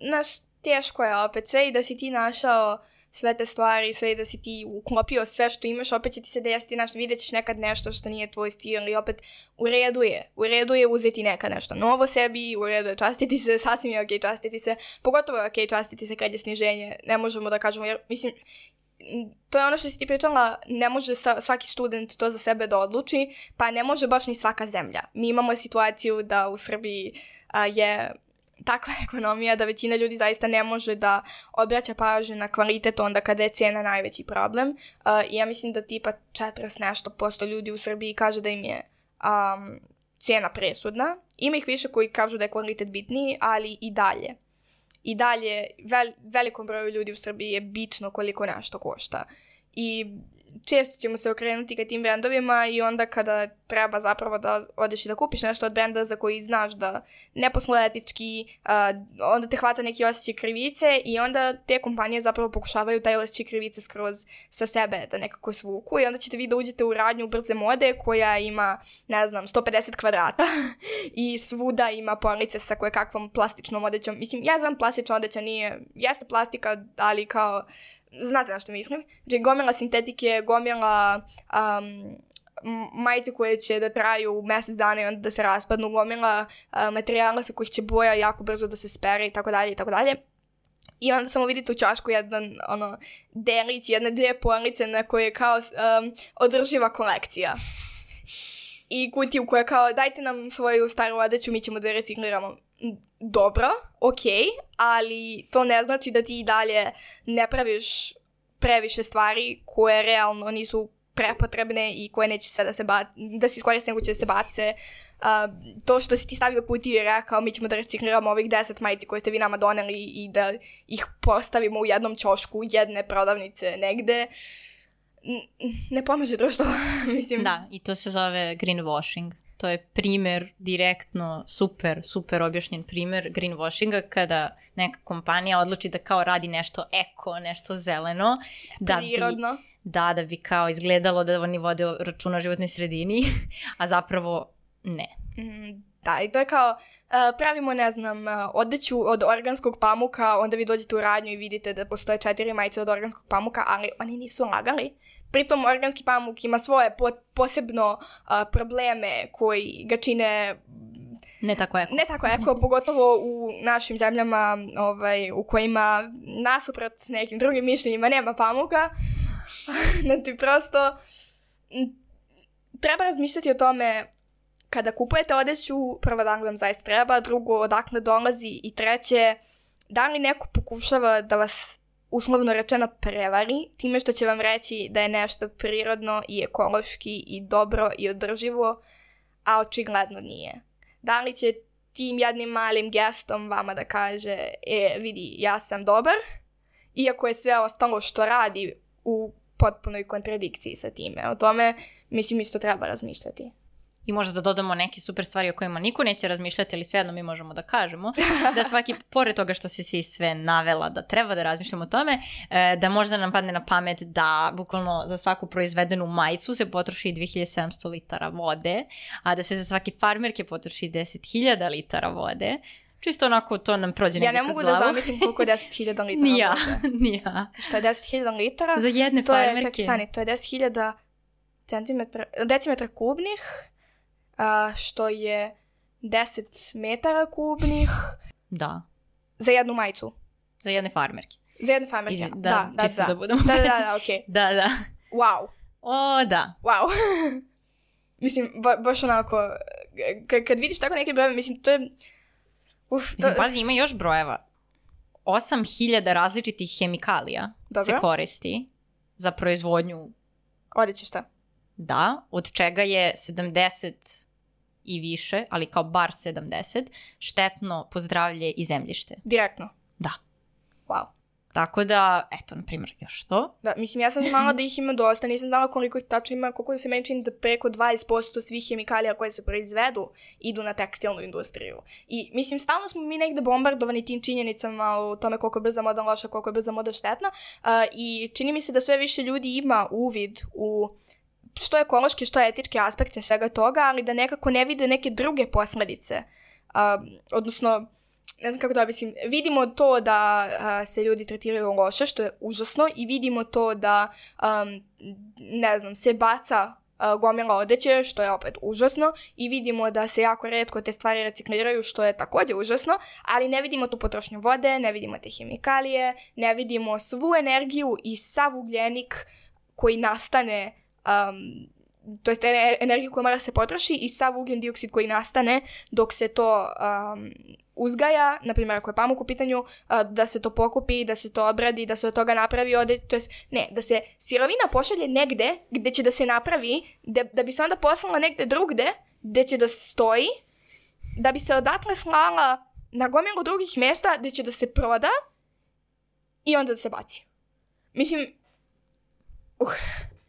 S2: naš, teško je opet sve i da si ti našao sve te stvari, sve i da si ti uklopio sve što imaš, opet će ti se desiti, znaš, vidjet ćeš nekad nešto što nije tvoj stil i opet u redu je, u redu je uzeti nekad nešto novo sebi, u redu je častiti se, sasvim je okej okay častiti se, pogotovo je okej okay častiti se kad je sniženje, ne možemo da kažemo, jer mislim, to je ono što si ti pričala, ne može svaki student to za sebe da odluči, pa ne može baš ni svaka zemlja. Mi imamo situaciju da u Srbiji a, je takva ekonomija da većina ljudi zaista ne može da obraća pažnju na kvalitet onda kada je cena najveći problem. Uh, ja mislim da tipa 40 nešto posto ljudi u Srbiji kaže da im je um, cena presudna. Ima ih više koji kažu da je kvalitet bitniji, ali i dalje. I dalje vel, velikom broju ljudi u Srbiji je bitno koliko nešto košta. I često ćemo se okrenuti ka tim brendovima i onda kada treba zapravo da odeš i da kupiš nešto od brenda za koji znaš da ne posluje etički, uh, onda te hvata neki osjećaj krivice i onda te kompanije zapravo pokušavaju taj osjećaj krivice skroz sa sebe da nekako svuku i onda ćete vi da uđete u radnju brze mode koja ima, ne znam, 150 kvadrata i svuda ima police sa koje kakvom plastičnom odećom. Mislim, ja znam plastična odeća nije, jeste plastika, ali kao znate na što mislim, znači gomila sintetike, gomila um, majice koje će da traju mesec dana i onda da se raspadnu, gomila uh, materijala sa kojih će boja jako brzo da se spere i tako dalje i tako dalje. I onda samo vidite u čašku jedan ono, delić, jedne dvije police na koje je kao um, održiva kolekcija. I kutiju koja je kao dajte nam svoju staru odeću, mi ćemo da recikliramo. M, Dobro, okej, ali to ne znači da ti i dalje ne praviš previše stvari koje realno nisu prepotrebne i koje neće sve da se ba da se iskoriste nego će da se bace. Uh, to što si ti stavio kutiju i rekao mi ćemo da recikliramo ovih 10 majici koje ste vi nama doneli i da ih postavimo u jednom čošku jedne prodavnice negde, ne pomaže društvo, mislim.
S1: Da, i to se zove greenwashing. To je primer direktno, super, super objašnjen primer greenwashinga kada neka kompanija odluči da kao radi nešto eko, nešto zeleno. Da bi,
S2: Prirodno.
S1: da, da bi kao izgledalo da oni vode računa o životnoj sredini, a zapravo ne.
S2: Mm, Da, i to je kao, uh, pravimo, ne znam, uh, odeću od organskog pamuka, onda vi dođete u radnju i vidite da postoje četiri majice od organskog pamuka, ali oni nisu lagali. Pritom organski pamuk ima svoje po, posebno uh, probleme koji ga čine
S1: Ne tako eko.
S2: ne tako eko, pogotovo u našim zemljama ovaj, u kojima nasuprot nekim drugim mišljenjima nema pamuka. znači, prosto treba razmišljati o tome kada kupujete odeću, prvo da li vam zaista treba, drugo odakle dolazi i treće, da li neko pokušava da vas uslovno rečeno prevari time što će vam reći da je nešto prirodno i ekološki i dobro i održivo, a očigledno nije. Da li će tim jednim malim gestom vama da kaže, e, vidi, ja sam dobar, iako je sve ostalo što radi u potpunoj kontradikciji sa time. O tome, mislim, isto treba razmišljati.
S1: I možda da dodamo neke super stvari o kojima niko neće razmišljati, ali svejedno mi možemo da kažemo, da svaki, pored toga što si si sve navela da treba da razmišljamo o tome, e, da možda nam padne na pamet da bukvalno za svaku proizvedenu majicu se potroši 2700 litara vode, a da se za svaki farmerke potroši 10.000 litara vode. Čisto onako to nam prođe
S2: Ja ne mogu da zamislim koliko je 10.000 litara. Vode.
S1: ni ja.
S2: Šta je 10.000 litara?
S1: Za jedne
S2: to je,
S1: farmerke.
S2: čekaj, stani, to je 10.000 centimetra, decimetra kubnih, što je 10 metara kubnih
S1: Da,
S2: za jednu majicu.
S1: za jedne farmerke.
S2: Za jednu farmerke.
S1: Iz-
S2: Da,
S1: da,
S2: da,
S1: čisto
S2: da.
S1: da budemo
S2: Da, da, da,
S1: precizni.
S2: da.
S1: Da, da.
S2: Wow,
S1: O, da.
S2: wow. mislim, ba, baš onako, kad vidiš tako neke brojeve, mislim, to je... Uf, to,
S1: Mislim, pazi, ima još brojeva. 8000 različitih hemikalija
S2: Dobro.
S1: se koristi za proizvodnju,
S2: Odeće šta?
S1: Da, od čega je 70 i više, ali kao bar 70, štetno po zdravlje i zemljište.
S2: Direktno.
S1: Da.
S2: Wow.
S1: Tako da, eto, na primjer, još to.
S2: Da, mislim, ja sam znala da ih ima dosta, nisam znala koliko ih tačno ima, koliko se meni čini da preko 20% svih hemikalija koje se proizvedu idu na tekstilnu industriju. I, mislim, stalno smo mi negde bombardovani tim činjenicama o tome koliko je brza moda loša, koliko je brza moda štetna uh, i čini mi se da sve više ljudi ima uvid u što ekološke, što etičke aspekte svega toga, ali da nekako ne vide neke druge posledice. Uh, odnosno, ne znam kako da mislim, vidimo to da a, se ljudi tretiraju loše, što je užasno, i vidimo to da, um, ne znam, se baca gomila odeće, što je opet užasno, i vidimo da se jako redko te stvari recikliraju, što je takođe užasno, ali ne vidimo tu potrošnju vode, ne vidimo te hemikalije, ne vidimo svu energiju i sav ugljenik koji nastane um, to jest ene- energiju koja mora se potroši i sav ugljen dioksid koji nastane dok se to um, uzgaja, na primjer ako je pamuk u pitanju, uh, da se to pokupi, da se to obradi, da se od toga napravi ode, to jest, ne, da se sirovina pošalje negde gde će da se napravi, da, da bi se onda poslala negde drugde, gde će da stoji, da bi se odatle slala na gomilu drugih mesta gde će da se proda i onda da se baci. Mislim, uh,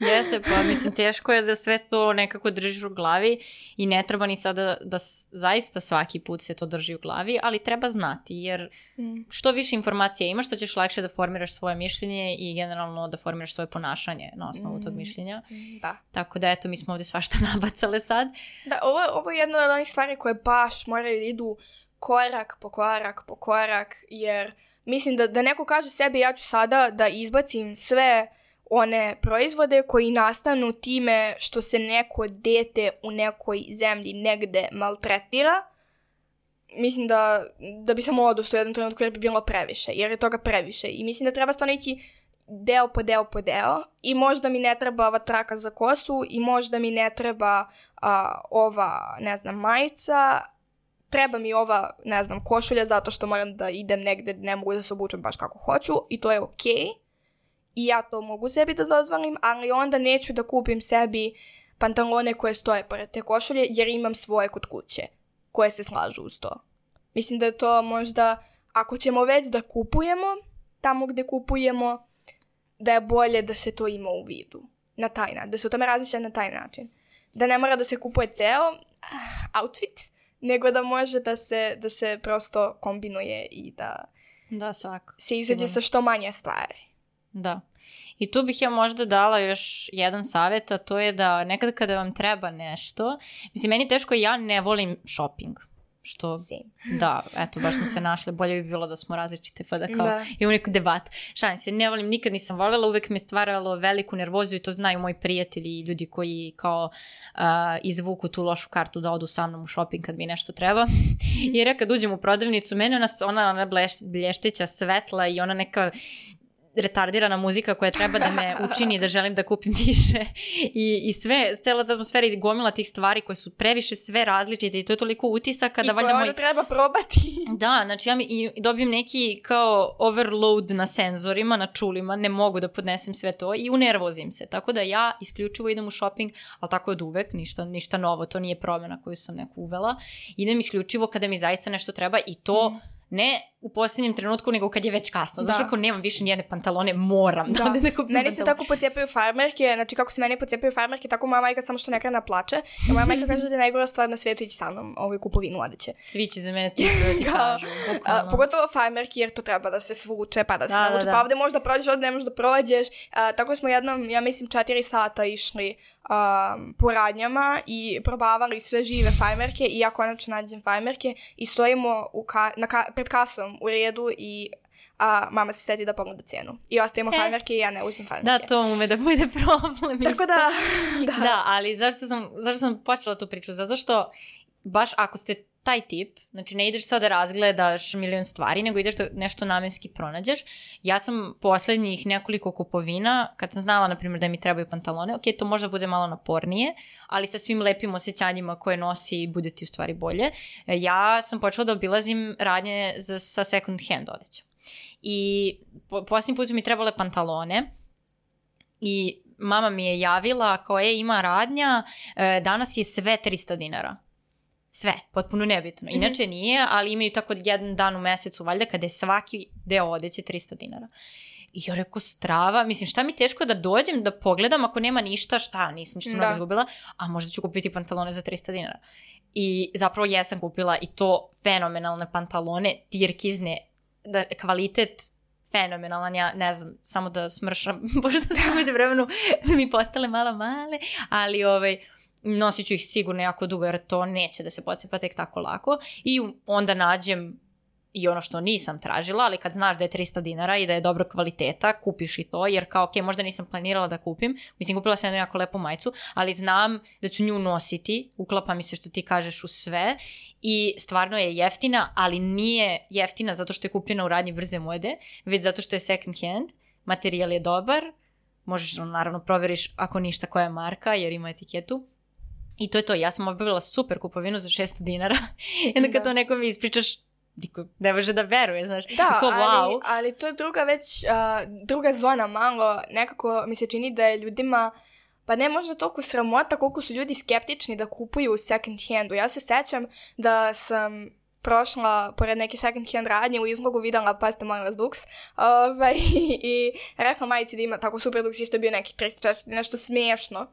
S1: Jeste, pa mislim, teško je da sve to nekako držiš u glavi i ne treba ni sada da zaista svaki put se to drži u glavi, ali treba znati, jer
S2: Mm.
S1: što više informacija imaš, to ćeš lakše da formiraš svoje mišljenje i generalno da formiraš svoje ponašanje na osnovu tog
S2: Mm.
S1: mišljenja.
S2: da.
S1: Tako da, eto, mi smo ovde svašta nabacale sad.
S2: Da, ovo, ovo je jedna od onih stvari koje baš moraju da idu korak po korak po korak, jer mislim da, da neko kaže sebi ja ću sada da izbacim sve one proizvode koji nastanu time što se neko dete u nekoj zemlji negde maltretira, mislim da, da bi samo odustao u jednom trenutku jer bi bilo previše, jer je toga previše. I mislim da treba stvarno ići deo po deo po deo i možda mi ne treba ova traka za kosu i možda mi ne treba a, ova, ne znam, majica, treba mi ova, ne znam, košulja zato što moram da idem negde, ne mogu da se obučem baš kako hoću i to je okej. Okay. I ja to mogu sebi da dozvolim, ali onda neću da kupim sebi pantalone koje stoje pored te košulje jer imam svoje kod kuće koje se slažu uz to. Mislim da je to možda, ako ćemo već da kupujemo tamo gde kupujemo, da je bolje da se to ima u vidu. Na taj način, da se o tome razmišlja na taj način. Da ne mora da se kupuje ceo ah, outfit, nego da može da se, da se prosto kombinuje i da
S1: da, svako.
S2: se izađe sa što manje stvari.
S1: Da. I tu bih ja možda dala još jedan savjet, a to je da nekad kada vam treba nešto, mislim, meni teško, ja ne volim shopping. Što,
S2: Same.
S1: da, eto, baš smo se našli, bolje bi bilo da smo različite, pa da kao da. imamo neku debat. Šalim se, ne volim, nikad nisam voljela, uvek me stvaralo veliku nervozu i to znaju moji prijatelji i ljudi koji kao uh, izvuku tu lošu kartu da odu sa mnom u shopping kad mi nešto treba. Jer ja kad uđem u prodavnicu, mene ona, ona, ona blješteća svetla i ona neka retardirana muzika koja treba da me učini da želim da kupim više i, i sve, cela ta atmosfera i gomila tih stvari koje su previše sve različite i to je toliko utisaka da
S2: valjda moj... treba probati.
S1: Da, znači ja mi i dobijem neki kao overload na senzorima, na čulima, ne mogu da podnesem sve to i unervozim se, tako da ja isključivo idem u shopping, ali tako od uvek, ništa, ništa novo, to nije promjena koju sam neku uvela, idem isključivo kada mi zaista nešto treba i to mm. ne u posljednjem trenutku nego kad je već kasno. Da. Zašto ako nemam više nijedne pantalone, moram da, da odem da kupim
S2: Meni se tako pocijepaju farmerke, znači kako se meni pocijepaju farmerke, tako moja majka samo što neka na plače. I moja majka kaže da je najgora stvar na svijetu ići sa mnom ovoj kupovinu odeće.
S1: Svi će za mene ti da ti kažu.
S2: A, pogotovo farmerke jer to treba da se svuče pa da se da, navuče. Da, da. Pa ovde možda prođeš, ovde ne možeš da prođeš. A, tako smo jednom, ja mislim, četiri sata išli um, po radnjama i probavali sve žive fajmerke i ja konačno nađem fajmerke i stojimo u ka, na ka, pred kasom u redu i a mama se seti da pogleda cijenu. I ostavimo e. fajmerke i ja ne uzmem fajmerke.
S1: Da, to ume da bude problem.
S2: Tako da,
S1: da. Da, ali zašto sam, zašto sam počela tu priču? Zato što baš ako ste taj tip, znači ne ideš sad da razgledaš milion stvari, nego ideš da nešto namenski pronađeš. Ja sam poslednjih nekoliko kupovina, kad sam znala, na primjer, da mi trebaju pantalone, ok, to možda bude malo napornije, ali sa svim lepim osjećanjima koje nosi bude ti u stvari bolje. Ja sam počela da obilazim radnje za, sa second hand odećom. I po, posljednji put su mi trebale pantalone i mama mi je javila kao je ima radnja, e, danas je sve 300 dinara sve, potpuno nebitno. Mhm. Inače nije, ali imaju tako jedan dan u mesecu, valjda, kada je svaki deo odeće 300 dinara. I ja rekao, strava, mislim, šta mi teško da dođem, da pogledam, ako nema ništa, šta, nisam ništa da. mnogo izgubila, a možda ću kupiti pantalone za 300 dinara. I zapravo jesam kupila i to fenomenalne pantalone, tirkizne, da, kvalitet fenomenalan, ja ne znam, samo da smršam, pošto sam među vremenu mi postale malo male, ali ovaj, nosit ću ih sigurno jako dugo jer to neće da se pocepa tek tako lako. I onda nađem i ono što nisam tražila, ali kad znaš da je 300 dinara i da je dobra kvaliteta, kupiš i to, jer kao, ok, možda nisam planirala da kupim, mislim, kupila sam jednu jako lepu majicu, ali znam da ću nju nositi, uklapa mi se što ti kažeš u sve i stvarno je jeftina, ali nije jeftina zato što je kupljena u radnji brze mode, već zato što je second hand, materijal je dobar, možeš, naravno, proveriš ako ništa koja je marka, jer ima etiketu, I to je to, ja sam obavila super kupovinu za 600 dinara i onda kad da. to nekom ispričaš, niko ne može da veruje, znaš.
S2: Da, Niko, wow. ali, ali to je druga već, uh, druga zona malo, nekako mi se čini da je ljudima pa ne možda toliko sramota koliko su ljudi skeptični da kupuju u second handu. Ja se sećam da sam prošla pored neke second hand radnje u izlogu videla, pazite molim vas, duks, ovaj, i rekla majici da ima tako super duks, isto je bio neki 300 nešto smiješno.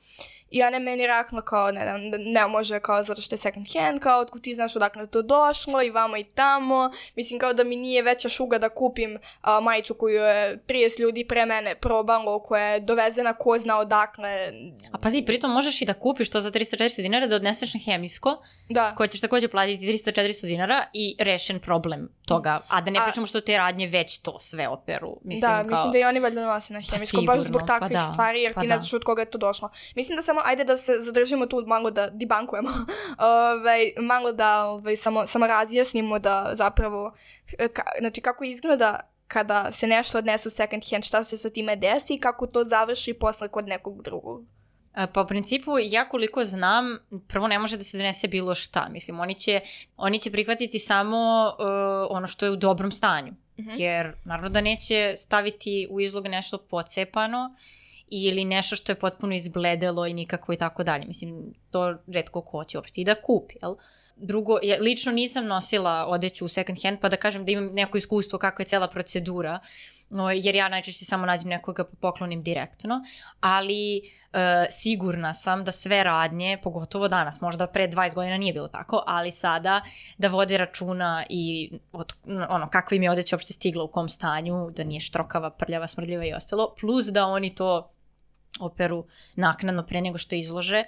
S2: I ona meni rekla kao, ne, ne, ne može, kao, zato što je second hand, kao, otkud ti znaš odakle to došlo i vamo i tamo. Mislim, kao da mi nije veća šuga da kupim a, majicu koju je 30 ljudi pre mene probalo, koja je dovezena ko zna odakle.
S1: A pazi, pritom možeš i da kupiš to za 300-400 dinara, da odneseš na hemijsko,
S2: da.
S1: koje ćeš takođe platiti 300-400 dinara i rešen problem toga. A da ne
S2: A-
S1: pričamo što te radnje već to sve operu. Mislim,
S2: da,
S1: kao...
S2: mislim da i oni valjda nose na hemijskom, baš
S1: sigurno,
S2: zbog
S1: pa
S2: takvih
S1: da,
S2: stvari, jer
S1: pa
S2: ti
S1: da.
S2: ne znaš od koga je to došlo. Mislim da samo, ajde da se zadržimo tu malo da dibankujemo, ovaj, malo da ovaj, samo, samo razjasnimo da zapravo, ka, znači kako izgleda kada se nešto odnese u second hand, šta se sa time desi i kako to završi posle kod nekog drugog.
S1: Pa u principu, ja koliko znam, prvo ne može da se donese bilo šta. Mislim, oni će, oni će prihvatiti samo uh, ono što je u dobrom stanju.
S2: Mhm.
S1: Jer, naravno da neće staviti u izlog nešto pocepano ili nešto što je potpuno izbledelo i nikako i tako dalje. Mislim, to redko ko će uopšte i da kupi, jel? Drugo, ja lično nisam nosila odeću u second hand, pa da kažem da imam neko iskustvo kako je cela procedura, no, jer ja najčešće samo nađem nekoga pa poklonim direktno, ali e, sigurna sam da sve radnje, pogotovo danas, možda pre 20 godina nije bilo tako, ali sada da vode računa i od, ono, kakva im je odeća uopšte stigla u kom stanju, da nije štrokava, prljava, smrdljiva i ostalo, plus da oni to operu naknadno pre nego što izlože,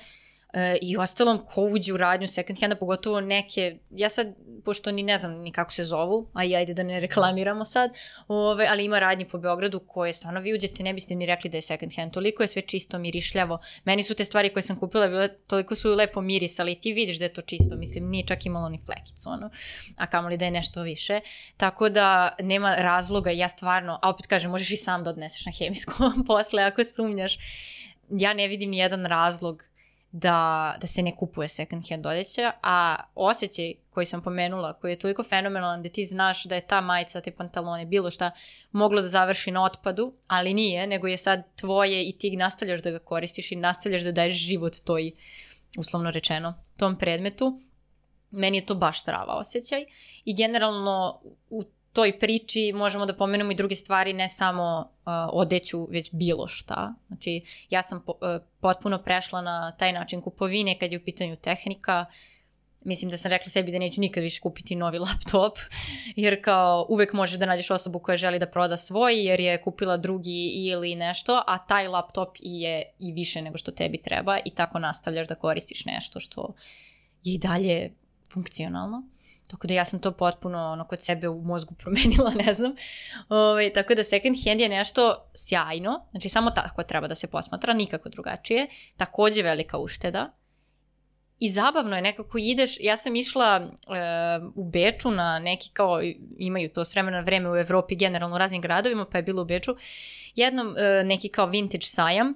S1: E, I ostalom, ko uđe u radnju second handa, pogotovo neke, ja sad, pošto ni ne znam ni kako se zovu, a i ajde da ne reklamiramo sad, ove, ali ima radnje po Beogradu koje stvarno vi uđete, ne biste ni rekli da je second hand, toliko je sve čisto, mirišljavo. Meni su te stvari koje sam kupila bile, toliko su lepo mirisali ti vidiš da je to čisto, mislim, nije čak imalo ni flekicu, ono, a kamoli da je nešto više. Tako da nema razloga, ja stvarno, a opet kažem, možeš i sam da odneseš na hemijsku posle ako sumnjaš. Ja ne vidim ni jedan razlog da, da se ne kupuje second hand odeća, a osjećaj koji sam pomenula, koji je toliko fenomenalan da ti znaš da je ta majica, te pantalone, bilo šta, moglo da završi na otpadu, ali nije, nego je sad tvoje i ti nastavljaš da ga koristiš i nastavljaš da daješ život toj, uslovno rečeno, tom predmetu. Meni je to baš strava osjećaj i generalno u toj priči možemo da pomenemo i druge stvari, ne samo uh, odeću, već bilo šta. Znači, ja sam po, uh, potpuno prešla na taj način kupovine kad je u pitanju tehnika. Mislim da sam rekla sebi da neću nikad više kupiti novi laptop, jer kao uvek možeš da nađeš osobu koja želi da proda svoj, jer je kupila drugi ili nešto, a taj laptop je i više nego što tebi treba i tako nastavljaš da koristiš nešto što je i dalje funkcionalno. Tako da ja sam to potpuno ono, kod sebe u mozgu promenila, ne znam. Ove, tako da second hand je nešto sjajno, znači samo tako treba da se posmatra, nikako drugačije. Takođe velika ušteda. I zabavno je nekako ideš, ja sam išla e, u Beču na neki kao, imaju to s vremena na vreme u Evropi generalno u raznim gradovima, pa je bilo u Beču, jednom e, neki kao vintage sajam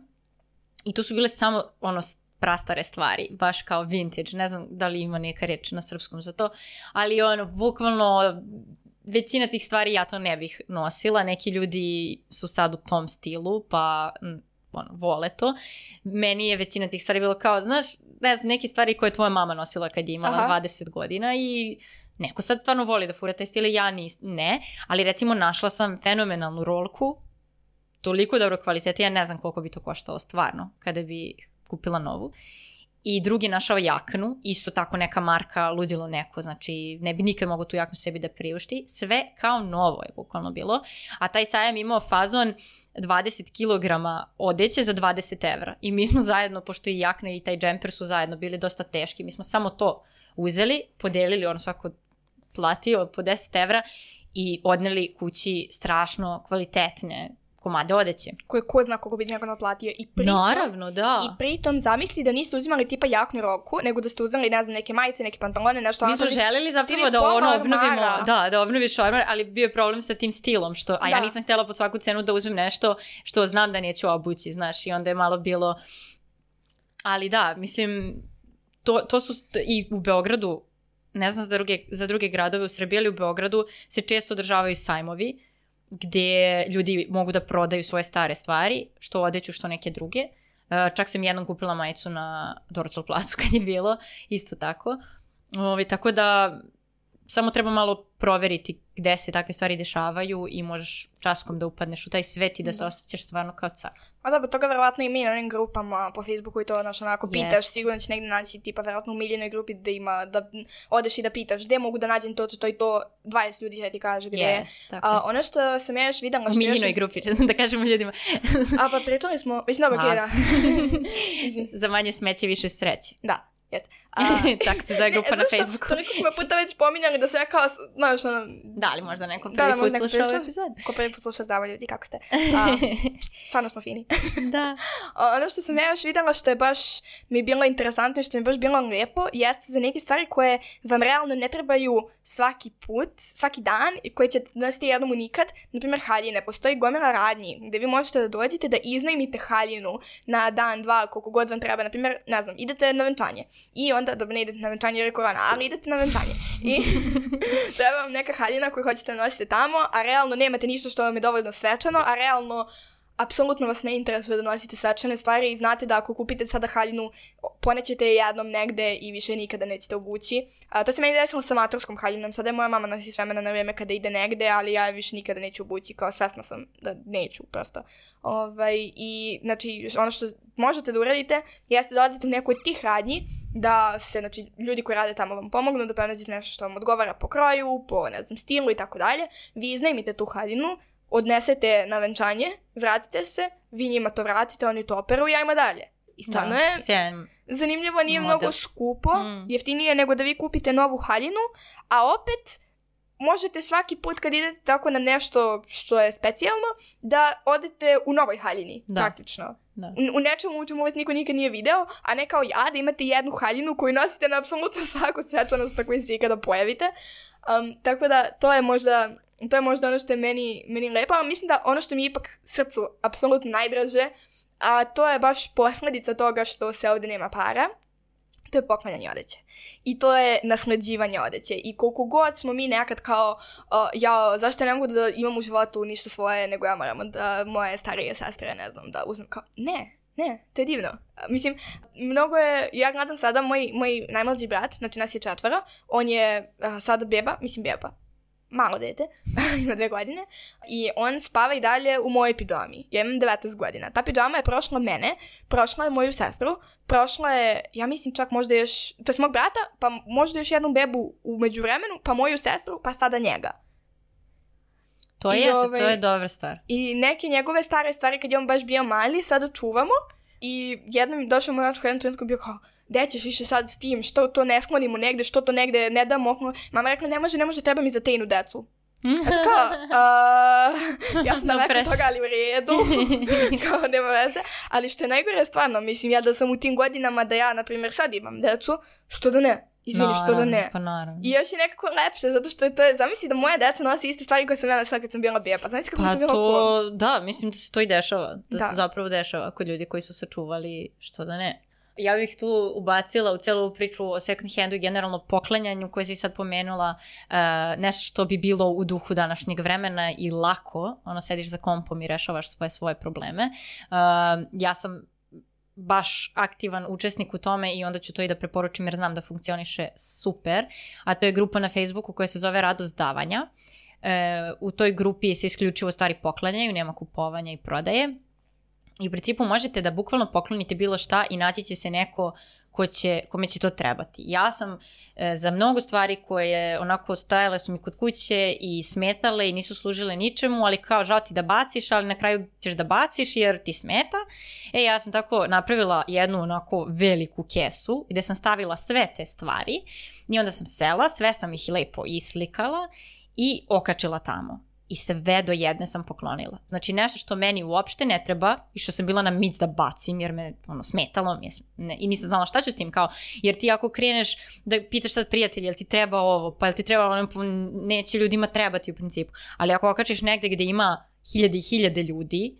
S1: i to su bile samo ono prastare stvari, baš kao vintage, ne znam da li ima neka reč na srpskom za to, ali ono, bukvalno većina tih stvari ja to ne bih nosila, neki ljudi su sad u tom stilu, pa m, ono, vole to. Meni je većina tih stvari bilo kao, znaš, ne znam, neke stvari koje je tvoja mama nosila kad je imala
S2: Aha.
S1: 20 godina i neko sad stvarno voli da fura taj stil, ja nis, ne, ali recimo našla sam fenomenalnu rolku, toliko dobro kvaliteta, ja ne znam koliko bi to koštalo stvarno, kada bi kupila novu. I drugi našao jaknu, isto tako neka marka, ludilo neko, znači ne bi nikad mogao tu jaknu sebi da priušti. Sve kao novo je bukvalno bilo. A taj sajam imao fazon 20 kg odeće za 20 evra. I mi smo zajedno, pošto i jakna i taj džemper su zajedno bili dosta teški, mi smo samo to uzeli, podelili, ono svako platio po 10 evra i odneli kući strašno kvalitetne komade odeće.
S2: Koje ko zna koliko bi neko naplatio. I pritom,
S1: Naravno, da.
S2: I pritom zamisli da niste uzimali tipa jaknu roku, nego da ste uzeli, ne znam, neke majice, neke pantalone, nešto
S1: Mi smo
S2: da-
S1: želeli zapravo da ono obnovimo,
S2: ormara.
S1: da, da obnoviš ormar, ali bio je problem sa tim stilom, što, a ja
S2: Da.
S1: nisam htjela pod svaku cenu da uzmem nešto što znam da neću obući, znaš, i onda je malo bilo, ali da, mislim, to, to su i u Beogradu, ne znam za druge, za druge gradove u Srbiji, ali u Beogradu se često održavaju sajmovi, gde ljudi mogu da prodaju svoje stare stvari, što odeću, što neke druge. Uh, čak sam jednom kupila majicu na Dorcol placu kad je bilo, isto tako. Ovi, tako da samo treba malo proveriti gde se takve stvari dešavaju i možeš časkom da upadneš u taj svet i da se osjećaš stvarno kao car.
S2: A dobro, toga verovatno i na onim grupama po Facebooku i to, znaš, onako pitaš,
S1: Jest.
S2: sigurno će negde naći, tipa, verovatno u miljenoj grupi da ima, da odeš i da pitaš gde mogu da nađem to, to, to i to, 20 ljudi će ti kaže gde.
S1: Yes, tako.
S2: A, ono što sam ja još videla,
S1: u
S2: što još...
S1: miljenoj grupi, da kažemo ljudima.
S2: A pa pričali smo, mislim, dobro, da. Izvini.
S1: Za manje smeće više sreće.
S2: Da. Jeste.
S1: Tako se zove grupa
S2: ne,
S1: na Facebooku.
S2: Toliko smo puta već pominjali da se ja kao, znaš, ono...
S1: Da li možda neko prvi
S2: Da,
S1: put
S2: neko
S1: sluša
S2: prvi
S1: ovaj
S2: sluša.
S1: epizod?
S2: Ko prvi put sluša zdravo ljudi, kako ste? A, stvarno smo fini.
S1: da.
S2: A, ono što sam ja još videla što je baš mi bilo interesantno i što mi je baš bilo lepo jeste za neke stvari koje vam realno ne trebaju svaki put, svaki dan i koje ćete nositi jednom unikad. Naprimjer, haljine. Postoji gomila radnji gde vi možete da dođete da iznajmite haljinu na dan, dva, koliko god vam treba. Naprimjer, ne znam, idete na venčanje i onda, dobro ne idete na venčanje jer je korona, ali idete na venčanje. I treba vam neka haljina koju hoćete nosite tamo, a realno nemate ništa što vam je dovoljno svečano, a realno apsolutno vas ne interesuje da nosite svečane stvari i znate da ako kupite sada haljinu, ponećete je jednom negde i više nikada nećete obući. A, to se meni desilo sa maturskom haljinom. Sada je moja mama nosi s vremena na vreme kada ide negde, ali ja više nikada neću obući, kao svesna sam da neću prosto. Ovaj, I znači, ono što možete da uradite jeste da odete u neku od tih radnji, da se, znači, ljudi koji rade tamo vam pomognu, da pronađete nešto što vam odgovara po kroju, po, ne znam, stilu i tako dalje. Vi iznajmite tu haljinu, odnesete na venčanje, vratite se, vi njima to vratite, oni to operu i ajmo dalje. I stvarno
S1: da,
S2: je
S1: sjajan.
S2: zanimljivo, nije
S1: model.
S2: mnogo skupo,
S1: Mm.
S2: jeftinije nego da vi kupite novu haljinu, a opet možete svaki put kad idete tako na nešto što je specijalno, da odete u novoj haljini,
S1: Da.
S2: praktično.
S1: Da.
S2: U, u nečemu u čemu vas niko nikad nije video, a ne kao ja da imate jednu haljinu koju nosite na apsolutno svaku svečanost na kojoj se ikada pojavite. Um, tako da to je možda to je možda ono što je meni, meni lepo, ali mislim da ono što mi je ipak srcu apsolutno najdraže, a to je baš posledica toga što se ovde nema para, to je poklanjanje odeće. I to je nasleđivanje odeće. I koliko god smo mi nekad kao, uh, ja, zašto ja ne mogu da imam u životu ništa svoje, nego ja moram da moje starije sestre, ne znam, da uzmem kao, ne, ne, to je divno. Mislim, mnogo je, ja gledam sada, moj, moj najmlađi brat, znači nas je četvoro, on je uh, sada beba, mislim beba, malo dete, ima dve godine, i on spava i dalje u mojoj pidžami. Ja imam 19 godina. Ta pidžama je prošla mene, prošla je moju sestru, prošla je, ja mislim čak možda još, to je mog brata, pa možda još jednu bebu u međuvremenu, pa moju sestru, pa sada njega.
S1: To
S2: I
S1: jeste,
S2: ovaj-
S1: to je dobra stvar.
S2: I neke njegove stare stvari kad je on baš bio mali, sada čuvamo. I jednom je došao moj očko jednom trenutku bio kao, gde ćeš više sad s tim, što to ne sklonimo negde, što to negde ne damo. Mama je rekla, ne može, ne može, treba mi za tejnu decu. Ja sam kao, "A, ja sam daleko od toga, ali u redu, kao nema veze. Ali što je najgore stvarno, mislim ja da sam u tim godinama da ja, na primjer, sad imam decu, što da ne, izvini, što da ne.
S1: Pa naravno.
S2: I još je nekako lepše, zato što je to, zamisli da moja deca nosi iste stvari koje sam ja nosila kad sam bila beba. Zamisli kako bi
S1: Pa
S2: to bilo cool.
S1: to, da, mislim da se to i dešava. Da,
S2: Da.
S1: se zapravo dešava kod ljudi koji su sačuvali, što da ne. Ja bih tu ubacila u celu priču o second handu i generalno poklanjanju koje si sad pomenula, uh, nešto što bi bilo u duhu današnjeg vremena i lako, ono sediš za kompom i rešavaš svoje svoje probleme. Uh, ja sam baš aktivan učesnik u tome i onda ću to i da preporučim jer znam da funkcioniše super, a to je grupa na Facebooku koja se zove Radost davanja. E, u toj grupi se isključivo stvari poklanjaju, nema kupovanja i prodaje. I u principu možete da bukvalno poklonite bilo šta i naći će se neko ko će, kome će to trebati. Ja sam e, za mnogo stvari koje onako stajale su mi kod kuće i smetale i nisu služile ničemu, ali kao žao ti da baciš, ali na kraju ćeš da baciš jer ti smeta. E, ja sam tako napravila jednu onako veliku kesu gde sam stavila sve te stvari i onda sam sela, sve sam ih lepo islikala i okačila tamo. I sve do jedne sam poklonila. Znači nešto što meni uopšte ne treba i što sam bila na mic da bacim jer me ono, smetalo mi je, ne, i nisam znala šta ću s tim kao, jer ti ako kreneš da pitaš sad prijatelja jel ti treba ovo, pa jel ti treba ono, pa neće ljudima trebati u principu, ali ako okačiš negde gde ima hiljade i hiljade ljudi,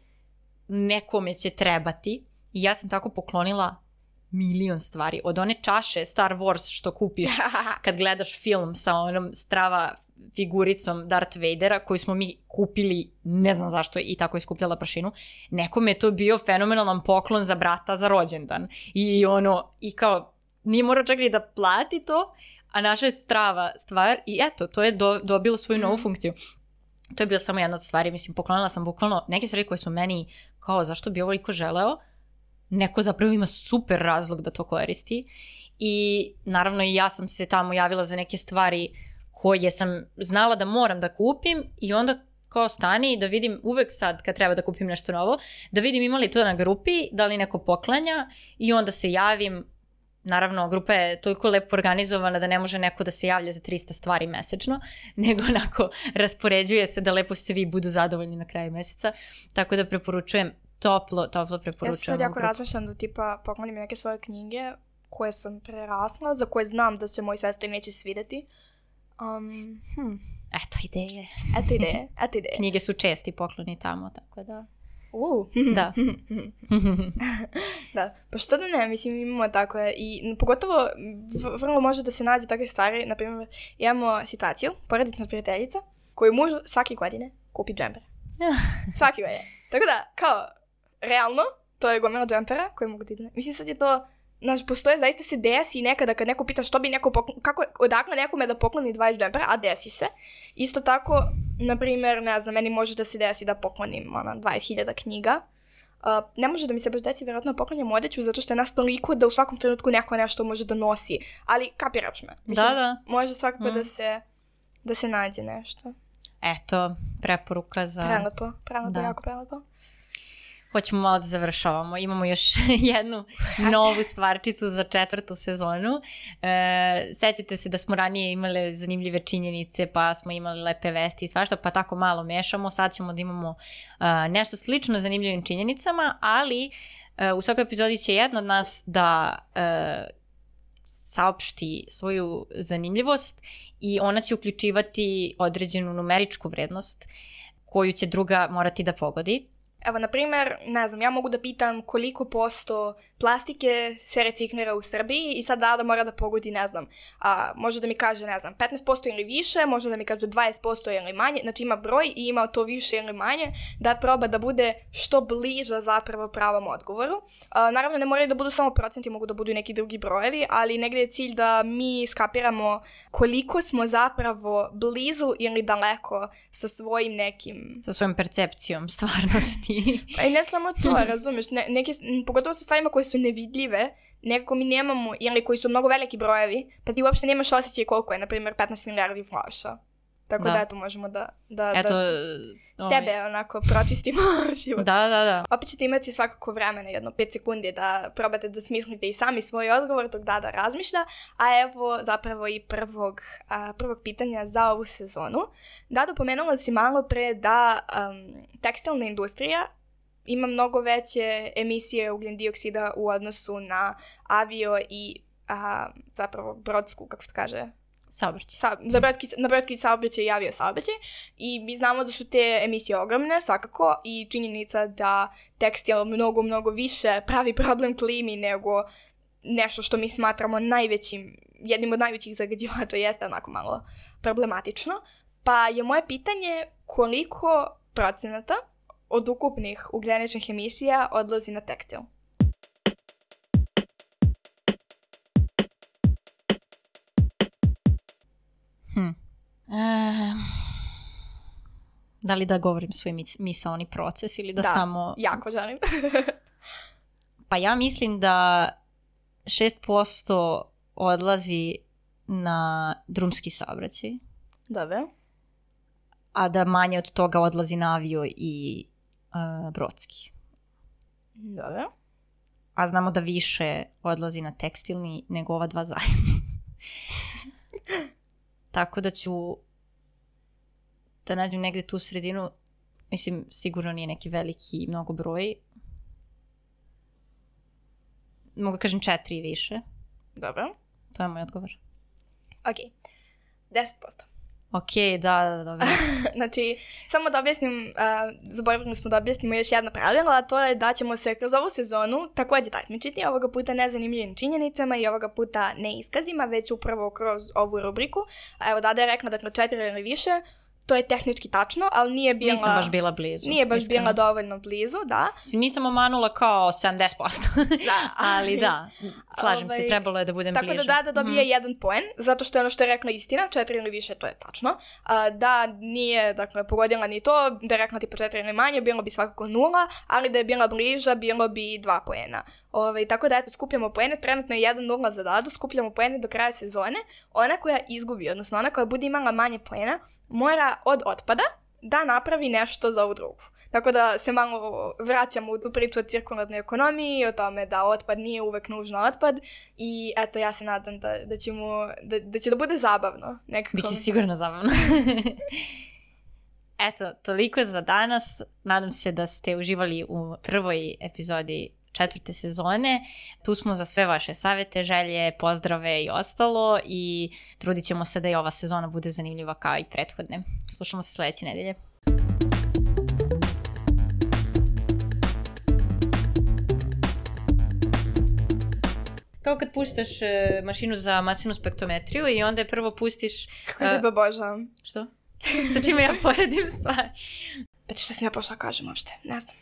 S1: nekome će trebati. I ja sam tako poklonila milion stvari. Od one čaše Star Wars što kupiš kad gledaš film sa onom strava figuricom Darth Vadera koju smo mi kupili, ne znam zašto i tako iskupljala prašinu, nekome je to bio fenomenalan poklon za brata za rođendan. I ono, i kao, nije morao čak ni da plati to, a naša je strava stvar i eto, to je do, dobilo svoju novu funkciju. To je bila samo jedna od stvari, mislim, poklonila sam bukvalno neke stvari koje su meni kao zašto bi ovo iko želeo, neko zapravo ima super razlog da to koristi i naravno i ja sam se tamo javila za neke stvari koje sam znala da moram da kupim i onda kao stani da vidim uvek sad kad treba da kupim nešto novo, da vidim ima li to na grupi, da li neko poklanja i onda se javim naravno, grupa je toliko lepo organizovana da ne može neko da se javlja za 300 stvari mesečno, nego onako raspoređuje se da lepo svi budu zadovoljni na kraju meseca. Tako da preporučujem, toplo, toplo preporučujem.
S2: Ja se sad jako razmišljam da tipa poklonim neke svoje knjige koje sam prerasla, za koje znam da se moj sestri neće svideti. Um, hm.
S1: Eto ideje.
S2: Eto ideje, eto ideje.
S1: Knjige su česti pokloni tamo, tako da...
S2: Uh.
S1: Da.
S2: da, pa što da ne, mislim imamo tako i pogotovo vrlo može da se nađe takve stvari, na primjer imamo situaciju, porodična prijateljica koju muž svake godine kupi džemper. svake godine. Tako da, kao, realno, to je gomila džempera koje mogu da ide. Mislim sad je to Znaš, postoje, zaista se desi nekada kad neko pita što bi neko poklon, kako, odakle nekome da pokloni 20 džempera, a desi se. Isto tako, na primjer, ne znam, meni može da se desi da poklonim ona, 20.000 knjiga. Uh, ne može da mi se baš desi vjerojatno da poklonjam odeću zato što je nas toliko da u svakom trenutku neko nešto može da nosi. Ali kapiraš me.
S1: Mislim, da, da.
S2: Može svakako mm. da se da se nađe nešto.
S1: Eto, preporuka za...
S2: Prelepo, prelepo, da. jako prelepo
S1: hoćemo malo da završavamo. Imamo još jednu novu stvarčicu za četvrtu sezonu. E, sećate se da smo ranije imali zanimljive činjenice, pa smo imali lepe vesti i svašta, pa tako malo mešamo. Sad ćemo da imamo uh, nešto slično zanimljivim činjenicama, ali uh, u svakoj epizodi će jedna od nas da uh, saopšti svoju zanimljivost i ona će uključivati određenu numeričku vrednost koju će druga morati da pogodi.
S2: Evo, na primer, ne znam, ja mogu da pitam koliko posto plastike se reciklira u Srbiji i sad da mora da pogodi, ne znam, a, može da mi kaže, ne znam, 15% ili više, može da mi kaže 20% ili manje, znači ima broj i ima to više ili manje, da proba da bude što bliža zapravo pravom odgovoru. A, naravno, ne moraju da budu samo procenti, mogu da budu i neki drugi brojevi, ali negde je cilj da mi skapiramo koliko smo zapravo blizu ili daleko sa svojim nekim...
S1: Sa svojom percepcijom stvarnosti.
S2: Pa i ne samo to, razumeš, ne, neke, pogotovo sa stvarima koje su nevidljive, nekako mi nemamo, ili koji su mnogo veliki brojevi, pa ti uopšte nemaš osjećaj koliko je, na primjer, 15 milijardi flaša. Tako da, da eto, možemo da, da,
S1: eto,
S2: da sebe ovaj... onako pročistimo život.
S1: Da, da, da.
S2: Opet ćete imati svakako vremena, jedno 5 sekundi da probate da smislite i sami svoj odgovor dok da da razmišlja. A evo zapravo i prvog, a, prvog pitanja za ovu sezonu. Dada, pomenula si malo pre da um, tekstilna industrija ima mnogo veće emisije ugljen dioksida u odnosu na avio i a, zapravo brodsku, kako se kaže,
S1: Saobraćaj.
S2: Sa, za brodski, na brodski saobraćaj i avio saobraćaj i mi znamo da su te emisije ogromne svakako i činjenica da tekstil mnogo, mnogo više pravi problem klimi nego nešto što mi smatramo najvećim, jednim od najvećih zagađivača jeste onako malo problematično. Pa je moje pitanje koliko procenata od ukupnih ugljeničnih emisija odlazi na tekstil?
S1: Da li da govorim svoj mis misaoni proces ili da,
S2: da
S1: samo...
S2: jako želim.
S1: pa ja mislim da 6% odlazi na drumski saobraćaj.
S2: Dobro.
S1: A da manje od toga odlazi na avio i uh, brodski.
S2: Dobro.
S1: A znamo da više odlazi na tekstilni nego ova dva zajedno. Tako da ću da nađem negde tu sredinu, mislim, sigurno nije neki veliki mnogo broj. Mogu da kažem četiri i više.
S2: Dobro.
S1: To je moj odgovor.
S2: Ok. 10%.
S1: Ok, da, da, dobro.
S2: znači, samo da objasnim, uh, zaboravili smo da objasnimo još jedna pravila, a to je da ćemo se kroz ovu sezonu takođe takmičiti, ovoga puta ne zanimljivim činjenicama i ovoga puta ne iskazima, već upravo kroz ovu rubriku. Evo, Dada je rekla da kroz četiri ili više, to je tehnički tačno, ali nije bila...
S1: Nisam baš bila blizu.
S2: Nije baš iskreno. bila dovoljno blizu, da.
S1: Nisam omanula kao 70%. da. ali da, slažem ovaj, se, trebalo je da budem
S2: tako
S1: bliže.
S2: Tako da da, da dobije mm. jedan poen, zato što je ono što je rekla istina, četiri ili više, to je tačno. A, da nije, dakle, pogodila ni to, da je rekla tipa četiri ili manje, bilo bi svakako nula, ali da je bila bliža, bilo bi dva poena. Ovaj, tako da, eto, skupljamo poene, trenutno je 1-0 za Dadu, skupljamo poene do kraja sezone. Ona koja izgubi, odnosno ona koja bude imala manje poena, mora od otpada da napravi nešto za ovu drugu. Tako da se malo vraćamo u priču o cirkularnoj ekonomiji, o tome da otpad nije uvek nužno otpad i eto ja se nadam da, da, ćemo, da, da će da bude zabavno. Nekako.
S1: Biće sigurno zabavno. Eto, toliko za danas. Nadam se da ste uživali u prvoj epizodi četvrte sezone. Tu smo za sve vaše savete, želje, pozdrave i ostalo i trudit ćemo se da i ova sezona bude zanimljiva kao i prethodne. Slušamo se sledeće nedelje. kao kad puštaš uh, mašinu za masivnu spektrometriju i onda je prvo pustiš...
S2: Kako uh, tebe obožavam.
S1: Što? Sa čime ja poredim stvari?
S2: Pa šta sam ja pošla kažem uopšte, ne znam.